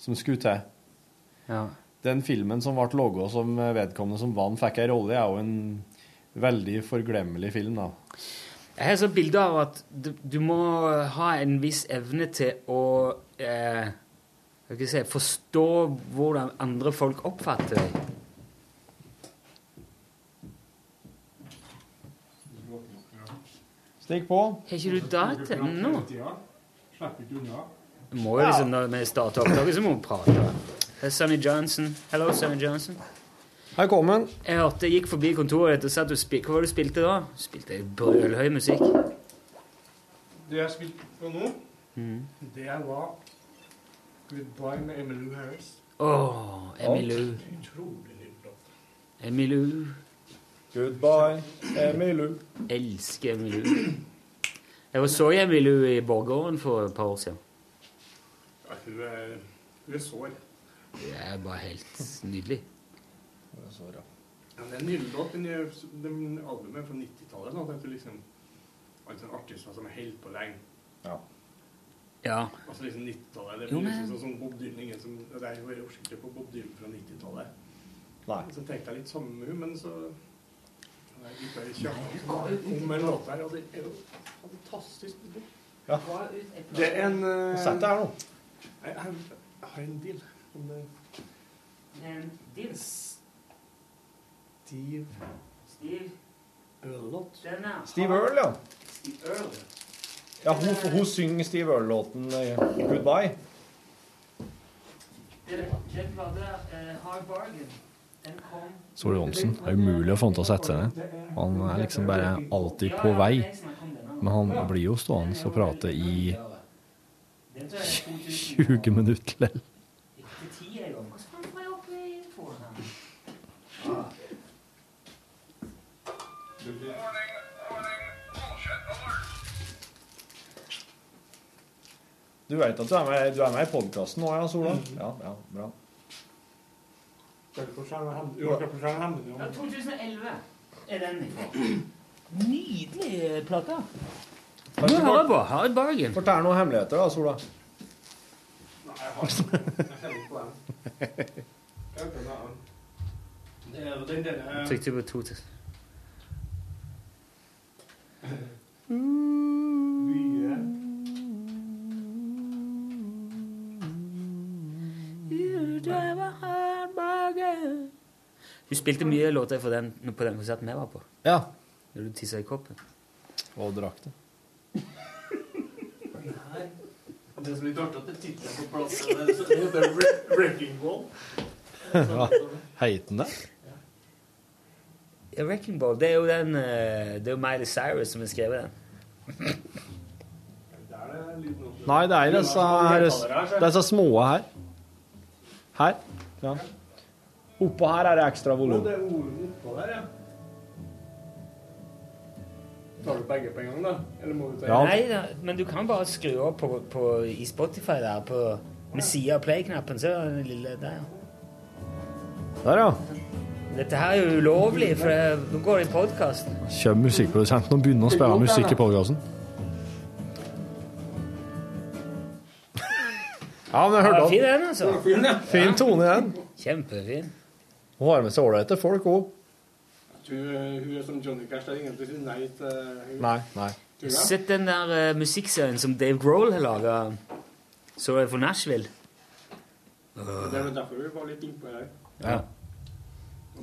som skulle til. Ja. Den filmen som ble laga som vedkommende som vant, fikk ei rolle, er jo en veldig forglemmelig film, da. Jeg har sånn bilde av at du, du må ha en viss evne til å eh, skal si, forstå hvordan andre folk oppfatter deg. Stikk på. Har ikke du data nå? Slipper ikke unna. Må jo liksom, Når vi starter opptaket, så må vi prate. Er Sonny Johnson. Hello, Sonny Johnson. Her kom han. Jeg hørte jeg gikk forbi kontoret ditt og sa at du spilte Hva var det du spilte da? Du spilte brølhøy musikk. Det jeg spilte på nå, mm. det var Goodbye med Emmylou Harris. Åh, Emmylou. Utrolig nydelig låt. Emmylou. Goodbye, Emmylou. Elsker Emmylou. Jeg var så Emmylou i Borggården for et par år siden. Ja, hun er, hun er sår. Det er bare helt nydelig. Ja, det er en nydelig låt. Den, er, den albumet er fra 90-tallet. nå, Det er liksom altså en artist som har holdt på lenge. Ja. Altså liksom 90-tallet. Det Jo, blir men- liksom sånn som Bob Dylan. Ingen som, det er jo oversiktlig på Bob Dylan fra 90-tallet. Nei. Så tenkte jeg litt samme med henne, men så jeg gikk bare i kjøpet om en låt der, og det er jo fantastisk. Ja. Det er en uh, Sett deg her nå. Jeg, har, jeg har en deal. Om det En deal? Steve Steve Earl-låt. Steve Earl, ja. Steve Earl. Ja, hun, hun synger Steve Earl-låten eh, 'Goodbye'. Den den var der, eh, Hard Bargain. Den Johnsen. Det er umulig å få han til å sette seg ned. Han er liksom bare alltid på vei. Men han blir jo stående og prate i 20 minutter lell. Du vet at du er med, du er med i podkasten nå, ja, Sola? Ja, ja, bra. Jo, Klapperskjern hemmelig. Ja, 2011 er den. Nydelig plate. Kanskje Du hører fort- på Hard Bargain. Fortell noen hemmeligheter, da, Sola. Nei, jeg har ikke Jeg ikke på den. Jeg det er den. Er på 2000. Mye. Du spilte mye låter for den, på den konserten vi var på. Ja. Da du tissa i koppen. Og drakk det. Det som er litt artig, at det titter på plata. Det det heter Wre- Wrecking Ball. Hva Heter den det? Ja, Wrecking Ball, det er jo den eh, Det er jo Miley Cyrus som har skrevet den. Det. Nei, det er disse, her, disse små her. Her. Ja. Oppå her er det ekstra volum. det er ordet oppå der, ja. Tar du begge på en gang, da? Eller må du ta Ja. Nei da, men du kan bare skru opp på, på, i Spotify der, på, med sida av play-knappen, så er den lille der. Der, ja. Dette her er jo ulovlig, for det, nå går det i podkasten. Kjøp musikkprodusenten og begynner å spille musikk i podkasten. Ja, men jeg hørte Ja, fin den, altså. Fin, ja. Fin tone igjen. Kjempefin. Hun har med seg ålreite folk òg. Du, eh, hun som Johnny Cash. Det er ingen som sier nei til. Nei, nei. Sett den der uh, musikkserien som Dave Grohl har laga. Så jeg for Nashville. Det er derfor vi var litt innpå her. Ja.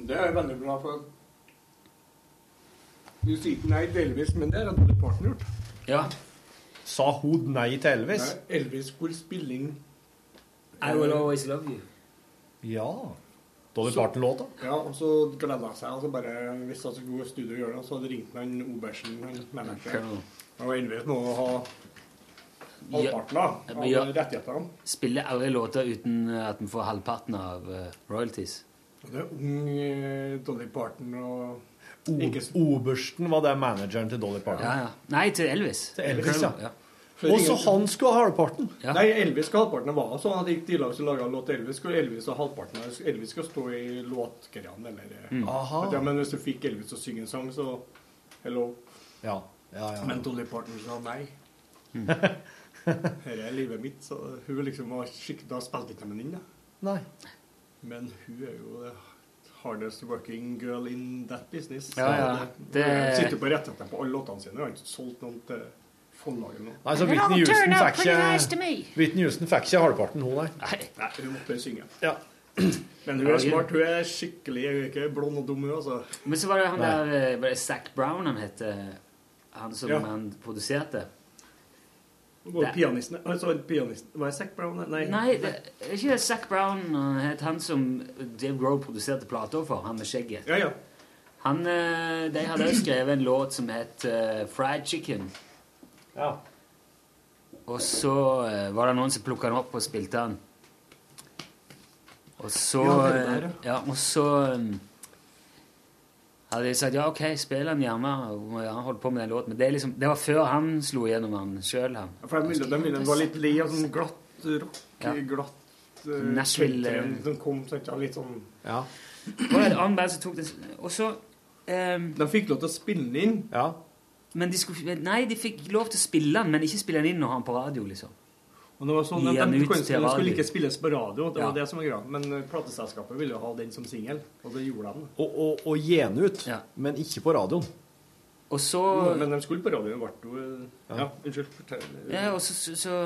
Det er jeg veldig glad for. Du sier ikke nei til Elvis, men det har Dolly Parton gjort. Ja. Sa hun nei til Elvis? Nei, Elvis hvor spilling I Will Always Love You. Ja. Dolly Parton-låta? Ja, og så gleda han seg. Og så bare, hvis det skulle gå i studio og gjøre det, så hadde ringt han Obersen, han var Og med å ha halvparten Ja, av men ja. rettighetene. Spiller alle låter uten at vi får halvparten av eh, royalties. Det er ung eh, Dolly Parton og O- Obersten var det manageren til Dolly Parton. Ja, ja. Nei, til Elvis. Til Elvis, ja. Ja. Og så han skulle ha halvparten? Nei, Elvis skulle ha halvparten Det var Sånn at ikke de laget som laga låt til Elvis, skulle Elvis ha halvparten Elvis skulle stå i låtgreiene, eller Mm. Aha. Ja, Men hvis du fikk Elvis til å synge en sang, så hello. Ja. Ja, ja. Men Dolly Parton sa nei. Mm. Dette er livet mitt, så hun liksom var skikkelig Da spilte ikke de inn, da. Nei. Men hun er jo det hardest working girl in that business. Ja, ja. Det- Hun sitter på rettighetene på alle låtene sine. Hun har ikke solgt noen til forlaget nå. Nei, så Whitney Houston fikk ikke Whitney Houston fikk ikke halvparten, hun, nei. Nei, hun måtte synge. Ja. Men hun er smart. Hun er skikkelig Hun er ikke blond og dum, hun, altså. Men så var det han der eh, var det Zac Brown han het, han som Ja. han produserte. Det- pianisten altså, pianisten Var det Zac Brown? Nei. Nei, det ikke det Zac Brown han het han som Dave Grohl produserte plata for, han med skjegget. Ja, ja. Han, eh, de hadde også skrevet en låt som het uh, Fried Chicken. Ja. Og så eh, var det noen som plukka den opp og spilte den. Og så Ja, der, eh, ja, og så um, hadde de sagt ja, OK, spill den gjerne. Og ja, han holdt på med den låten. Men det, er liksom, det var før han slo gjennom den sjøl, Ja, For de ville, de ville var litt li av sånn glatt rock, Ja. glatt uh, Nashville, eh, som kom sånn, ja, litt sånn Ja. Et annet band som tok det Og så um, De fikk lov til å spille den inn. Ja. Men de skulle, nei, de fikk lov til å spille den, men ikke spille den inn og ha den på radio, liksom. Og det var sånn, de, den de, de, skulle ikke spilles på radio, det Ja. var det som var greia. Men eh, plateselskapet ville jo ha den som singel, og det gjorde de. Og, og, og gi den ut, men ikke på radioen. Og så Men de skulle på radioen, ble jo ja. Ja, unnskyld. fortell. Ja, og så, så, så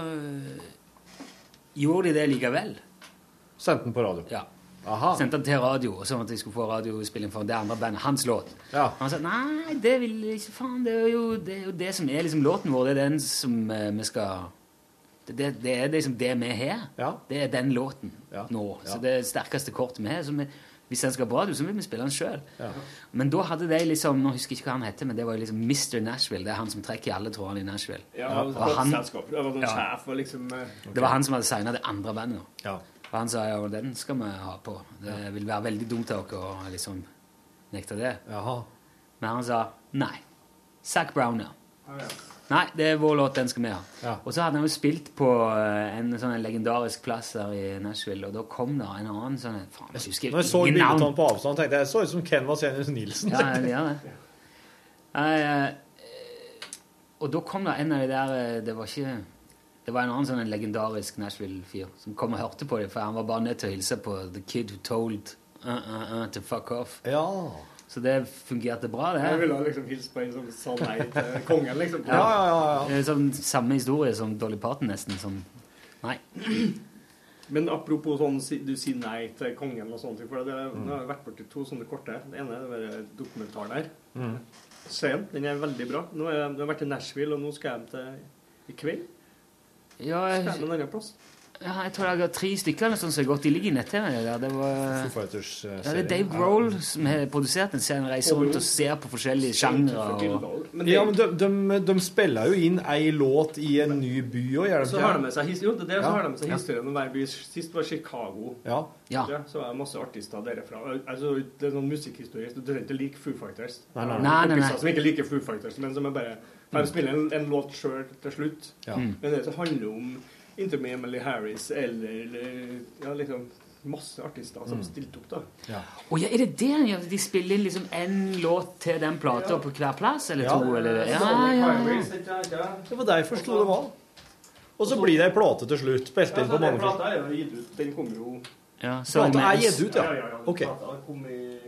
gjorde de det likevel. Sendte den på radio? Ja. Aha. Sendte den til radio, sånn at de skulle få radiospilling for det andre bandet. Hans låt. Ja. Han sa nei, det vil ikke faen. Det er jo det, er jo det som er liksom låten vår. Det er den som eh, vi skal det, det, det er liksom det vi har. Det er den låten nå. Så det er det sterkeste kortet vi har. Så vi, hvis den skal på radio, så vil vi spille den sjøl. Ja. Men da hadde de liksom Nå husker jeg ikke hva han heter, men det var jo liksom Mr. Nashville. Det er han som trekker i alle trådene i Nashville. Ja, Og og han- Det var han, Ja. sjef og liksom okay. det var han som hadde signa det andre bandet. Ja. Og han sa ja, den skal vi ha på. Det vil være veldig dumt av dere å liksom nekte det. Jaha. Men han sa nei. Zac Brown, ja. Nei, det er vår låt, den skal vi ha. Og så hadde han jo spilt på eh, en sånn legendarisk plass der i Nashville, og da kom det en annen sånn Faen, jeg husker Når jeg så ingen bildet av navn. på avstand, tenkte jeg jeg så ut som Ken Vasenius Nilsen. Ja, det gjør det. Eh, og da kom det en av de der eh, Det var ikke Det var en annen sånn en legendarisk Nashville-fyr som kom og hørte på dem, for han var bare nødt til å hilse på The Kid Who Told uh, uh, uh, To Fuck Off. Ja. Så det fungerte bra, det. Jeg ville liksom hilse på en som sa nei til kongen, liksom. Det er Sånn, samme historie som Dolly Parton, nesten. Som Nei. Men apropos sånn, du sier nei til kongen og sånne ting. For det, Nå har jeg vært borti to sånne korte. Det ene er den dokumentaren her. Mm. Se den. Den er veldig bra. Nå har jeg, jeg har vært i Nashville, og nå skal jeg hjem til i kveld. Ja, jeg, en ja, jeg tror jeg har tre stykker eller sånn som har gått. De ligger i nett-TV. der. Det var Foo Fighters, eh, ja, det er. Dave Grohl som har produsert den serien. Reiser rundt og ser på forskjellige sjangre. Og... ja, men de, de, de spiller jo inn ei låt i en ny by òg, gjør de Så har de med seg, his- jo, det det, så Ja. har de med seg historien om hver by. Sist var Chicago. Ja. Ja. Så er det masse artister derfra. Altså, det er noen musikkhistorie. Du trenger ikke like Foo Fighters. Nei, nei, nei. Nei, nei, nei. Som ikke liker Foo Fighters, men som er bare De spiller en, en låt sjøl til slutt. Ja. Mm. Men det som handler om Inntil med Emily Harris eller, eller ja, liksom masse artister som Mm. stilte opp, da. Ja. Og ja, er det det han gjør? De spiller inn liksom én låt til den plata på hver plass, eller Ja. to? Eller? Ja, ja, ja. Det var derfor jeg forsto det valg. Og så blir det ei plate til slutt. Spilt Ja, inn så på mange plata er jo gitt ut. Den kom jo ja Plata er gitt ut, ja. Ja, ja, ja. Ok. Plata kom i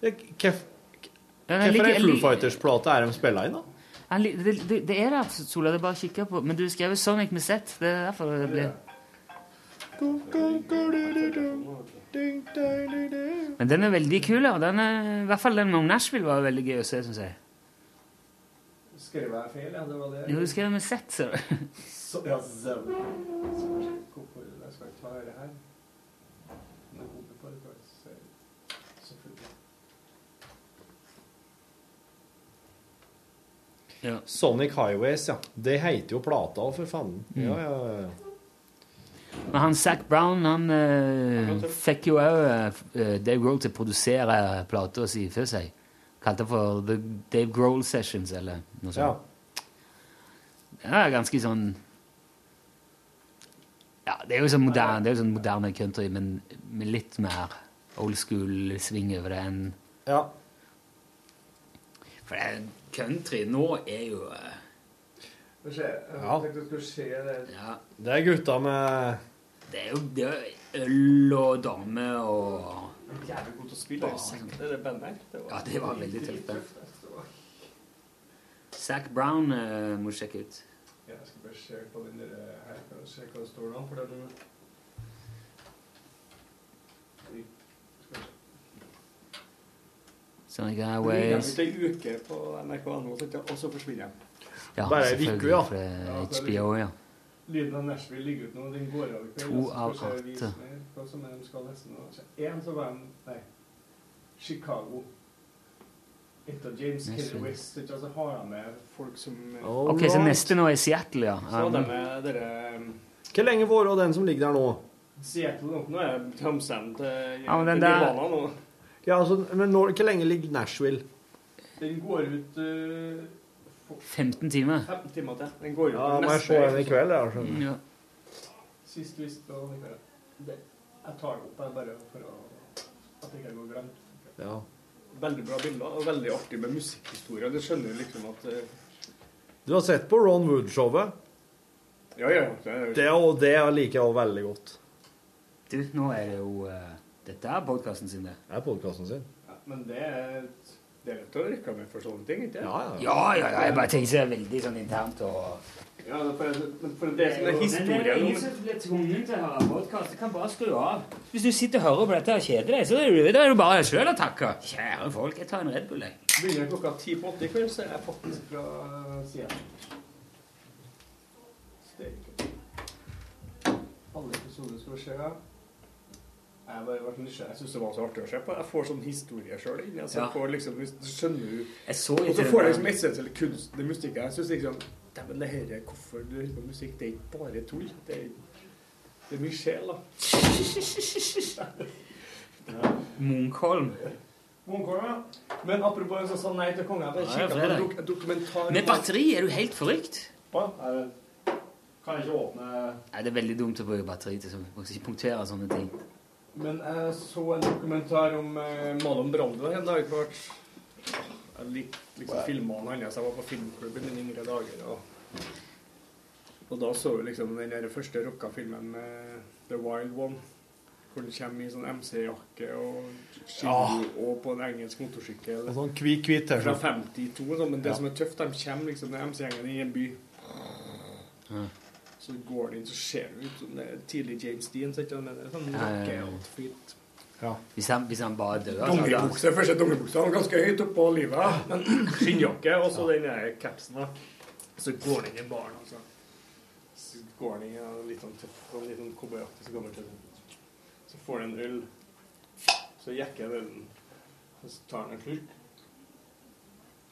Hvorfor Ja, er Foo Fighters-plate er de spiller inn, da? Han Det, det, det er der, Sola. Det er bare å kikke på. Men du skrev Sonic med Z. Det er derfor det blir Men den er veldig kul. ja. Den er, I hvert fall den om Nashville var veldig gøy å se, syns jeg. Skrev jeg feil? Ja, det var det. Jo, du skrev med Z, ser du. Ja, Jeg skal ikke ta det her. Nå håper jeg på det, bare se. Selvfølgelig. Ja. Sonic Highways, ja. Det heter jo plata for faen. Mm. Ja, ja, ja. Men han Zac Brown han eh, fikk jo òg Dave Grohl til å produsere plata si for seg. Kalte det for The Dave Grohl Sessions, eller noe sånt. Den er ganske sånn Ja, det er jo sånn moderne, det er jo sånn moderne country, men med litt mer old school-sving over det enn Ja. For det, country nå er jo eh, Ja. tenkte du skulle se det. Ja. Det er gutta med Det er jo det er øl og damer og Jævlig god til å spille. Det Zack, Det er bandet her. Ja, det var veldig tøft, det. Zack Zac Brown uh, må sjekke ut. Ja, jeg skal bare se på den der her. Kan se hva det står da? For det er noe... Oi, skal vi se. Sonic Det ligger ute en uke på NRK.no, nå, og så forsvinner jeg. Ja, Bare ei uke, ja. det det er HBO, ja. Lyden av Nashville ligger ut nå. Den går av i kveld. To av skal jeg åtte. Én de nå. En så var de Nei. Chicago. Etter James. Kelly West. Ikke altså har han med folk som Ok, så neste nå er Seattle, ja. Så hadde de med dere um, Hvor lenge var det den som ligger der nå? Seattle nå. Nå er Thamsen til Ja, men den til der- Nirvana nå. Ja, altså, men når, hvor lenge ligger Nashville? Den går ut uh, 15 timer. 15 timer til. Den går ut Ja, må jeg se den i kveld, jeg, skjønner. Ja. Sist visst på den i kveld. Det- Jeg tar det opp jeg, bare for å, at det ikke går glemt. Ja. Veldig bra bilder, og veldig artig med musikkhistorie. Du skjønner liksom at eh, Du har sett på Ron Wood-showet? Ja, ja. Det er, Det, og det liker jeg òg veldig godt. Du, nå er det jo eh, Dette er podkasten sin, det. Det er podkasten sin. ja, men det er det er lett å reklamere for sånne ting, ikke Ja, ja. Ja, ja, ja. Jeg bare tenker så veldig sånn internt og Ja, det for, men for det som er Men det er ingen som blir tvunget til å høre podkast. Du kan bare skru av. Hvis du sitter og hører på dette og kjeder deg, så er det, er det bare deg sjøl å takke. Kjære folk, jeg tar en Red Bull, jeg. Begynner klokka ti på åtte i kveld, så er jeg faktisk fra sida. Alle episoder skal skje. Jeg bare nysgjerrig. Jeg syns det var så artig å se på. Jeg får sånn historie sjøl inni. Altså, Ja. får liksom, skjønner du Jeg så Og så får du liksom der. essensiell kunst, det musikken. Jeg syns liksom Dæven, det herre, hvorfor du hører på musikk, det er ikke bare tull. Det er, det er mye sjel, da. Munkholm. Munkholm, ja. Men apropos en sa nei til kongen, jeg Ja, kikket på dok dokumentar Med batteri er du helt forrykt. Ja, Er det- Kan jeg ikke åpne Nei, Det er veldig dumt å bruke batteri til sånn. Ikke punktere sånne ting. Men jeg så en dokumentar om eh, Malon Brando en dag. Jeg likte liksom filmene hans. Jeg var på filmklubben i yngre dager. Og, og da så vi liksom den der første rocka filmen med The Wild One. Hvor han kommer i sånn MC-jakke og ski og på en engelsk motorsykkel. Og sånn hvit, hvit Fra 52, Så, men det Ja. som er tøft, de kommer liksom MC-gjengen i en by. Så går det inn, så ser det ut som det er tidlig James Dean. Så ikke sant? det er sånn Ja, ja, rocke-outfit. Hvis han, hvis han bare dør så- Dongeribukse, første dongeribuksa. Er ganske høyt oppå livet. Men skinnjakke og så den capsen. da. Så går den inn i baren, altså. Så går han inn i litt sånn tøff, og litt sånn cowboyaktig, så kommer til Så får han en øl. Så jekker han ølen. Så tar han en klunk.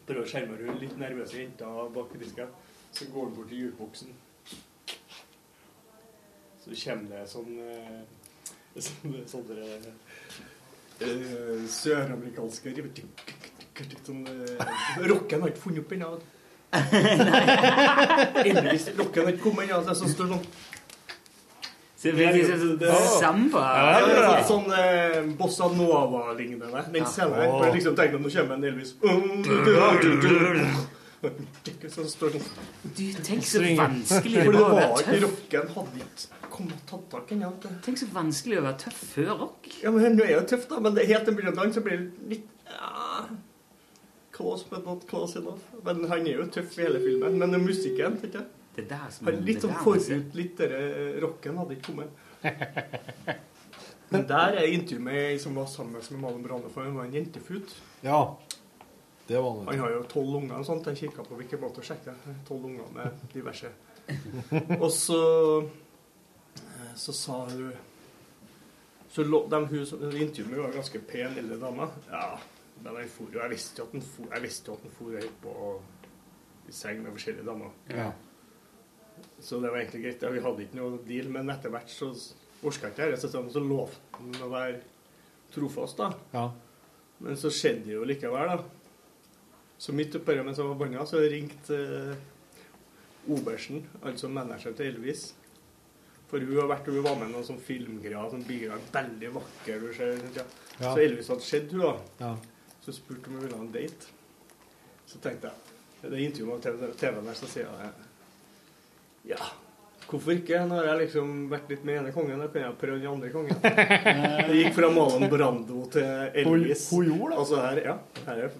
Prøver å skjerme henne litt nervøse jenter bak i disken. Så går han bort til jukeboksen. Så kommer det sånn eh, Sånne, sånne eh, søramerikanske. Sånn, rocken har ikke funnet opp ennå. Heldigvis. Rocken har ikke kommet ennå. Så står sånn Så det blir samba. Ja, det er litt sånn eh, Bossa Nova-lignende. Den Ja. scenen her. For liksom tenk om nå kommer en Elvis Så står sånn Du, tenk så vanskelig For det det var ikke rocken hadde ikke kommet tatt tak ennå. Tenk så vanskelig å være tøff før rock. Ja, men Nå er jo tøff, da. Men det er helt til en begynnelsen så blir det litt ja, Close, but not close enough. Men han er jo tøff i hele filmen. Men det er musikken tenker jeg. Det er der som Han litt sånn der forut. Litt dere rocken hadde ikke kommet. Men der er intervjuet med ei som var sammen med Malin Brande, for hun var en jentefut. Ja. Det var Han har jo tolv unger og sånt. Jeg kikka på hvilken måte å sjekke. Tolv unger med diverse. Og så så sa hun Så lå de hun intervjuet meg, var en ganske pen lille dame. Ja, men jeg, for Jeg visste jo at han for, jeg visste jo at han for høyt på i seng med forskjellige damer. Ja. Så det var egentlig greit. Vi hadde ikke noe deal, men etter hvert så orka ikke dette. Så, så lovte han å være trofast, da. Ja. Men så skjedde det jo likevel, da. Så midt oppi det mens jeg var banna, så ringte eh, Obersten, altså manageren til Elvis. For hun har vært hun var med i noen sånn filmgreier, sånn biler, veldig vakker. Du ser, ja. Så Elvis hadde sett hun da. Ja. Så spurte om hun ville ha en date. Så tenkte jeg Det intervjuet med TV- TV-en der, så sier jeg ja, hvorfor ikke? Nå har jeg liksom vært litt med ene kongen, da kan jeg prøve den andre kongen. Det gikk fra Malen Brando til Elvis. Hun- hun gjorde det? Altså her, ja. Her er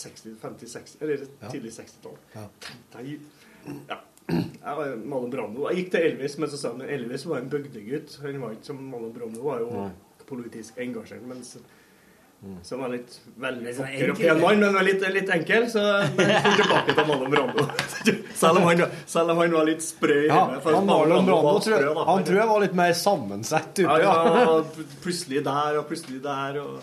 60, 50, 60, eller tidlig 60-tall. Ja. Tenkte jeg, ja. Marlon Brando. Jeg gikk til Elvis, men så sa han Elvis var en bygdegutt. Han var ikke som Marlon Brando, var jo Nei. politisk engasjert. mens som var litt veldig enkel, mann, men var litt, litt enkel. Så men for tilbake til Marlon Brando. Selv om han, selv om han var litt sprø i Ja, han Marlon Brando tror, jeg- da. han tror jeg var litt mer sammensett type. Ja, Ja, plutselig der og plutselig der. Og...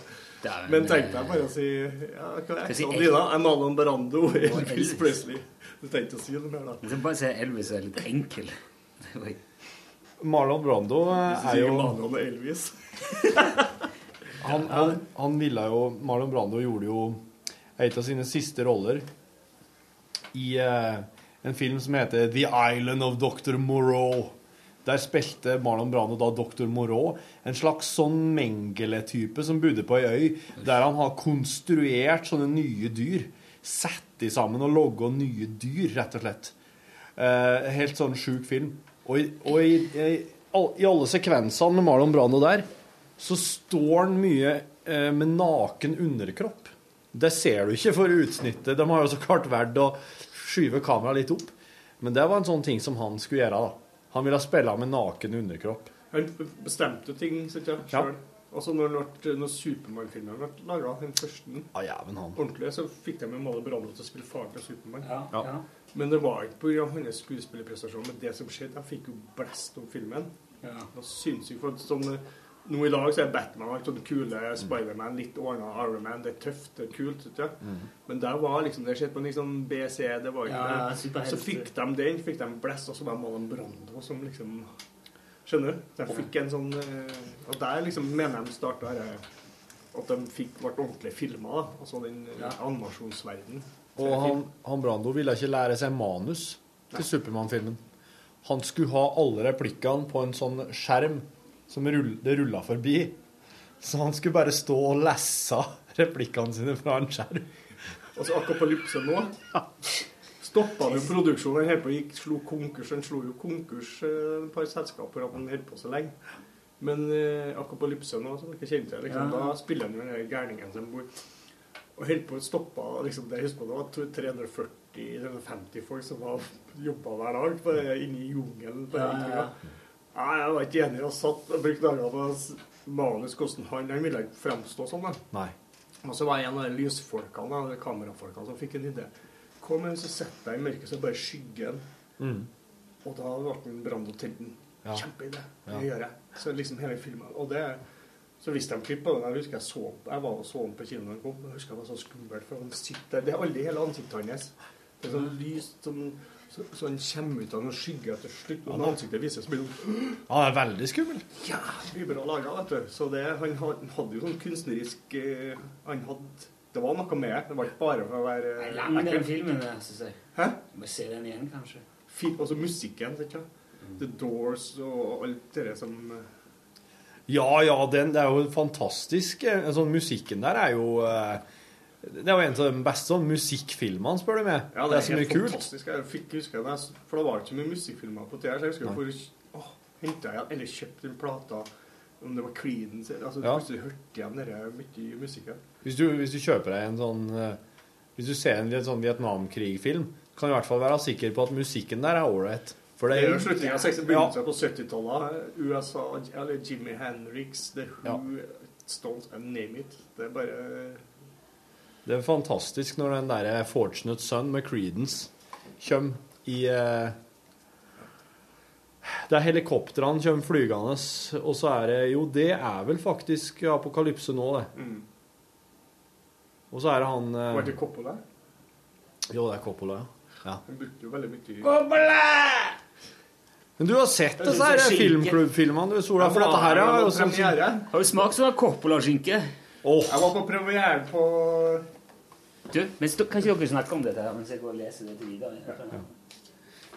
Men tenkte jeg bare å si ja, Hva er det? ekstra Marlon Brando Elvis Presley? Du tenkte å si det mer, da. Jeg skal bare si Elvis er litt enkel. Marlon Brando eh, du er jo Marlon og Elvis. han, han, han ville jo Marlon Brando gjorde jo en av sine siste roller i eh, en film som heter The Island of Dr. Moreau. Der spilte Marlon Brando da Dr. Moreau, en slags sånn Mengele-type som bodde på ei øy, der han har konstruert sånne nye dyr. Satt de sammen og logge nye dyr, rett og slett. Eh, helt sånn sjuk film. Og, i, og i, i, all- i alle sekvensene med Marlon Brando der, så står han mye eh, med naken underkropp. Det ser du ikke for utsnittet. De har jo så klart valgt å skyve kameraet litt opp. Men det var en sånn ting som han skulle gjøre. da. Han ville spille med naken underkropp. Han bestemte ting sikkert Ja. Altså når, det når Supermann-filmen ble laga, den første ah, jæven han. ordentlig, så fikk de med Marlon Brando til å spille faren til Supermann. Ja, ja. Men det var ikke pga. hans skuespillerprestasjon. Men det som skjedde, de fikk jo blest om filmen. Ja. Jeg for sånn Nå i dag så er Batman alt sånn kule Spiderman, litt ordna Ironman. Det er tøft, det er kult. Vet du. Mm. Men der var liksom det skjedde på en liksom BC, det var ikke Ja, det. Så fikk de den, fikk de blest, og så var Marlon Brando som liksom Skjønner du? De fikk en sånn eh, Og der liksom mener de starta at de fikk ble ordentlig filma. Altså den ja. animasjonsverdenen. Og han, han Brando ville ikke lære seg manus til Supermann-filmen. Han skulle ha alle replikkene på en sånn skjerm som rull, det rulla forbi. Så han skulle bare stå og lese replikkene sine fra en skjerm. Altså Akapolypse nå stoppa jo produksjonen. Den på gikk, slo konkurs. Den slo jo konkurs eh, et par selskaper at den holdt på så lenge. Men eh, Akapolypse nå, som dere kjente, liksom, Ja. da spiller han jo den gærningen som bor Og holdt på å stoppe liksom, det, husker det var 340-350 folk som var jobba hver dag på, inne i jungelen. på Ja, ja, ja. Nei, jeg var ikke enig. Jeg satt og brukte dager på manus hvordan han Han ville ikke fremstå sånn. da. Nei. Og så var jeg en av de lysfolkene, de kamerafolkene, som fikk en idé. Kom igjen, så setter jeg i mørket, så bare skyggen. Mm. Og da ble den Brando til den. Ja. Kjempeidé. Det Ja. gjør jeg. Så liksom hele filmen. Og det så viste de klipp på den. Jeg husker jeg så Jeg var og så den på kino da den kom. Jeg husker det var så skummelt, for han sitter Det er aldri hele ansiktet hans. Det er sånn lyst sånn, så, så han kommer ut av noen skygge etter slutt. Og når ansiktet vises, så blir det sånn Han er veldig skummel. jævlig bra laga, vet du. Så det, han, had- han hadde jo sånn kunstnerisk eh, Han hadde Det var noe med det. Det var ikke bare for å være Lang den filmen, der, synes jeg. Hæ? Du må se den igjen, kanskje. Fil, altså musikken, ikke sant? The Doors og alt det som eh, Ja, ja, den, det er jo fantastisk. Sånn, musikken der er jo eh, Det er jo en av de beste sånn, musikkfilmene, spør du meg. Ja, det, er så mye helt kult. fantastisk. Jeg fikk huske det, for det var ikke så mye musikkfilmer på tida. Så jeg husker hvor åh, hentet jeg eller kjøpte den plata om det var Creedence eller- altså, Ja. Plutselig hørte jeg denne mye musikken. Hvis du, hvis du kjøper deg en sånn eh, Hvis du ser en en sånn Vietnamkrigfilm, kan du i hvert fall være sikker på at musikken der er ålreit. For Det er jo slutningen av 60 Ja. begynnelsen på 70-tallet. USA, eller Jimmy Henriks, The Who, Stones, and name it. Det er bare Det er fantastisk når den der Fortunate Son med Creedence kommer i eh, Der helikoptrene kommer flygende, og så er det Jo, det er vel faktisk apokalypse nå, det. mm. Og så er det han eh, Var det Coppola? Jo, det er Coppola, ja. ja. Han brukte jo veldig mye Coppola! Men du har sett det, disse det er filmklubbfilmene, du, Sola? For dette her er jo sånn premiere. Har du smakt sånn Coppola-skinke? Jeg var på premieren på Du, men kan ikke dere snakke om dette her mens jeg går og leser dette videre?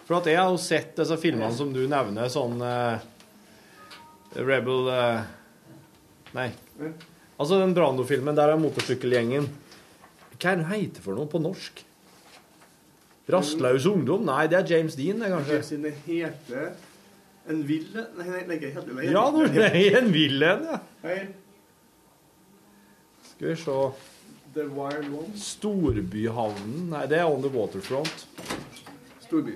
For at jeg har jo sett disse filmene som du nevner, sånn uh, Rebel uh, Nei. Altså den Brando-filmen der er motorsykkelgjengen. Hva er den heter for noe på norsk? Rastløs ungdom? Nei, det er James Dean, det, kanskje. James Dean heter En ville Nei, nei, nei, ikke det Ja, det er en vill en, ja. Hei. Skal vi se The Wild One. Storbyhavnen? Nei, det er On the Waterfront. Storby.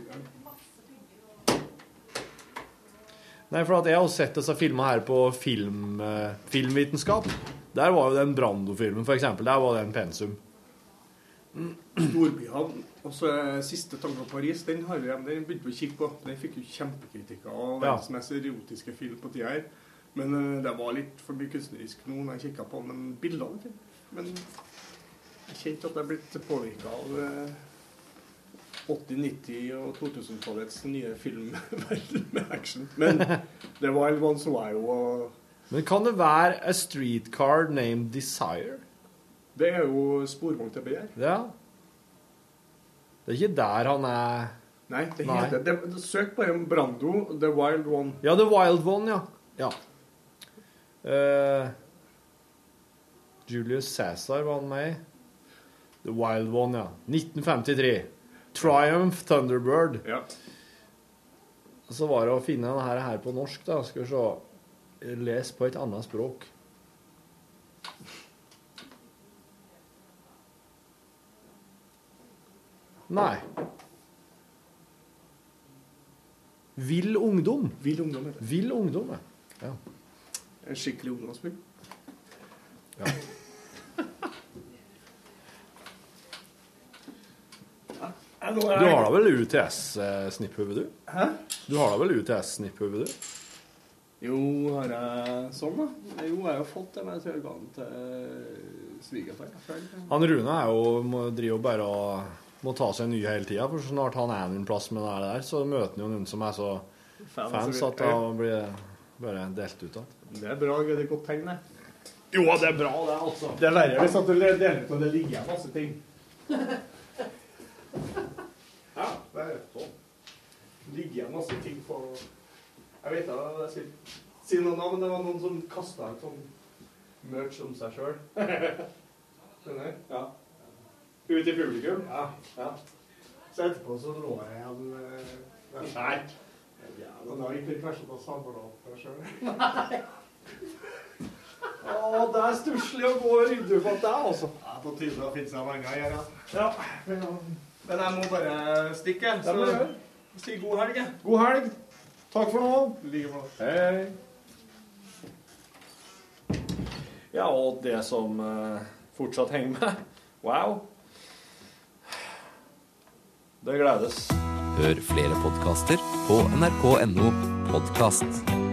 Nei, for jeg har sett disse filmene her på film, eh, filmvitenskap. Der var jo den Brando-filmen, eksempel. Der var det en pensum. Storbyene, så siste Siste tango Paris. Den har vi den begynte vi å kikke på. Den fikk jo kjempekritikker av Ja. verdens mest erotiske film på tida her. Men eh, det var litt for mye kunstnerisk nå når jeg kikka på. Men bildene. Men jeg kjente at jeg ble påvirka av eh, 80-, 90- og 2000-tallets nye filmverden med action. Men The Wild Ones var jo Men kan det være A Streetcar Named Desire? Det er jo sporvogn til begjær. Ja. Det er ikke der han er Nei, det Nei. heter det, Søk bare om Brando, The Wild One. Ja, The Wild One, ja. ja. Uh, Julius Cæsar var han med i. The Wild One, ja. 1953. Triumph Thunderbird. Ja. Så var det å finne denne her, her på norsk, da. Skal vi se. Les på et annet språk. Nei. Vill ungdom. Vill ungdom. Vill ungdom, ja. En skikkelig ungdomsfilm. Ja. Du har da vel UTS-snipphue, du? Hæ? Du har da vel UTS-snipphue, du? Jo, har jeg sånn, da? Jo, jeg har jo fått det, men jeg tror jeg ga den til svigerfar. Han Rune er jo, må, driver jo bare og må ta seg en ny hele tida, for så snart han er en plass med det der, så møter han jo noen som er så fans, fans altså, at det blir bare delt ut igjen. Det er bra, det er godt tegn, det. Jo, det er bra, det, altså. Det er verre hvis at du deler ut og det ligger igjen masse ting. Ja, det er sånn. Det ligger igjen masse ting på Jeg vet da, jeg skal ikke si noen navn, men det var noen som kasta ut sånn merch om seg sjøl. Skjønner? Ja. Ut i publikum? Ja. ja. Så etterpå så lå jeg igjen der. Nei. Og da gikk det kanskje på opp for sjøl. Å, det er stusslig å gå og rydde opp etter det, altså. Ja, på tide å finne seg venner å gjøre. Ja. Men jeg må bare stikke. Gjøre. Si god helg. jeg. God helg. Takk for nå. Like bra. Hei. Ja, og det som eh, fortsatt henger med Wow. Det gledes. Hør flere podkaster på nrk.no podkast.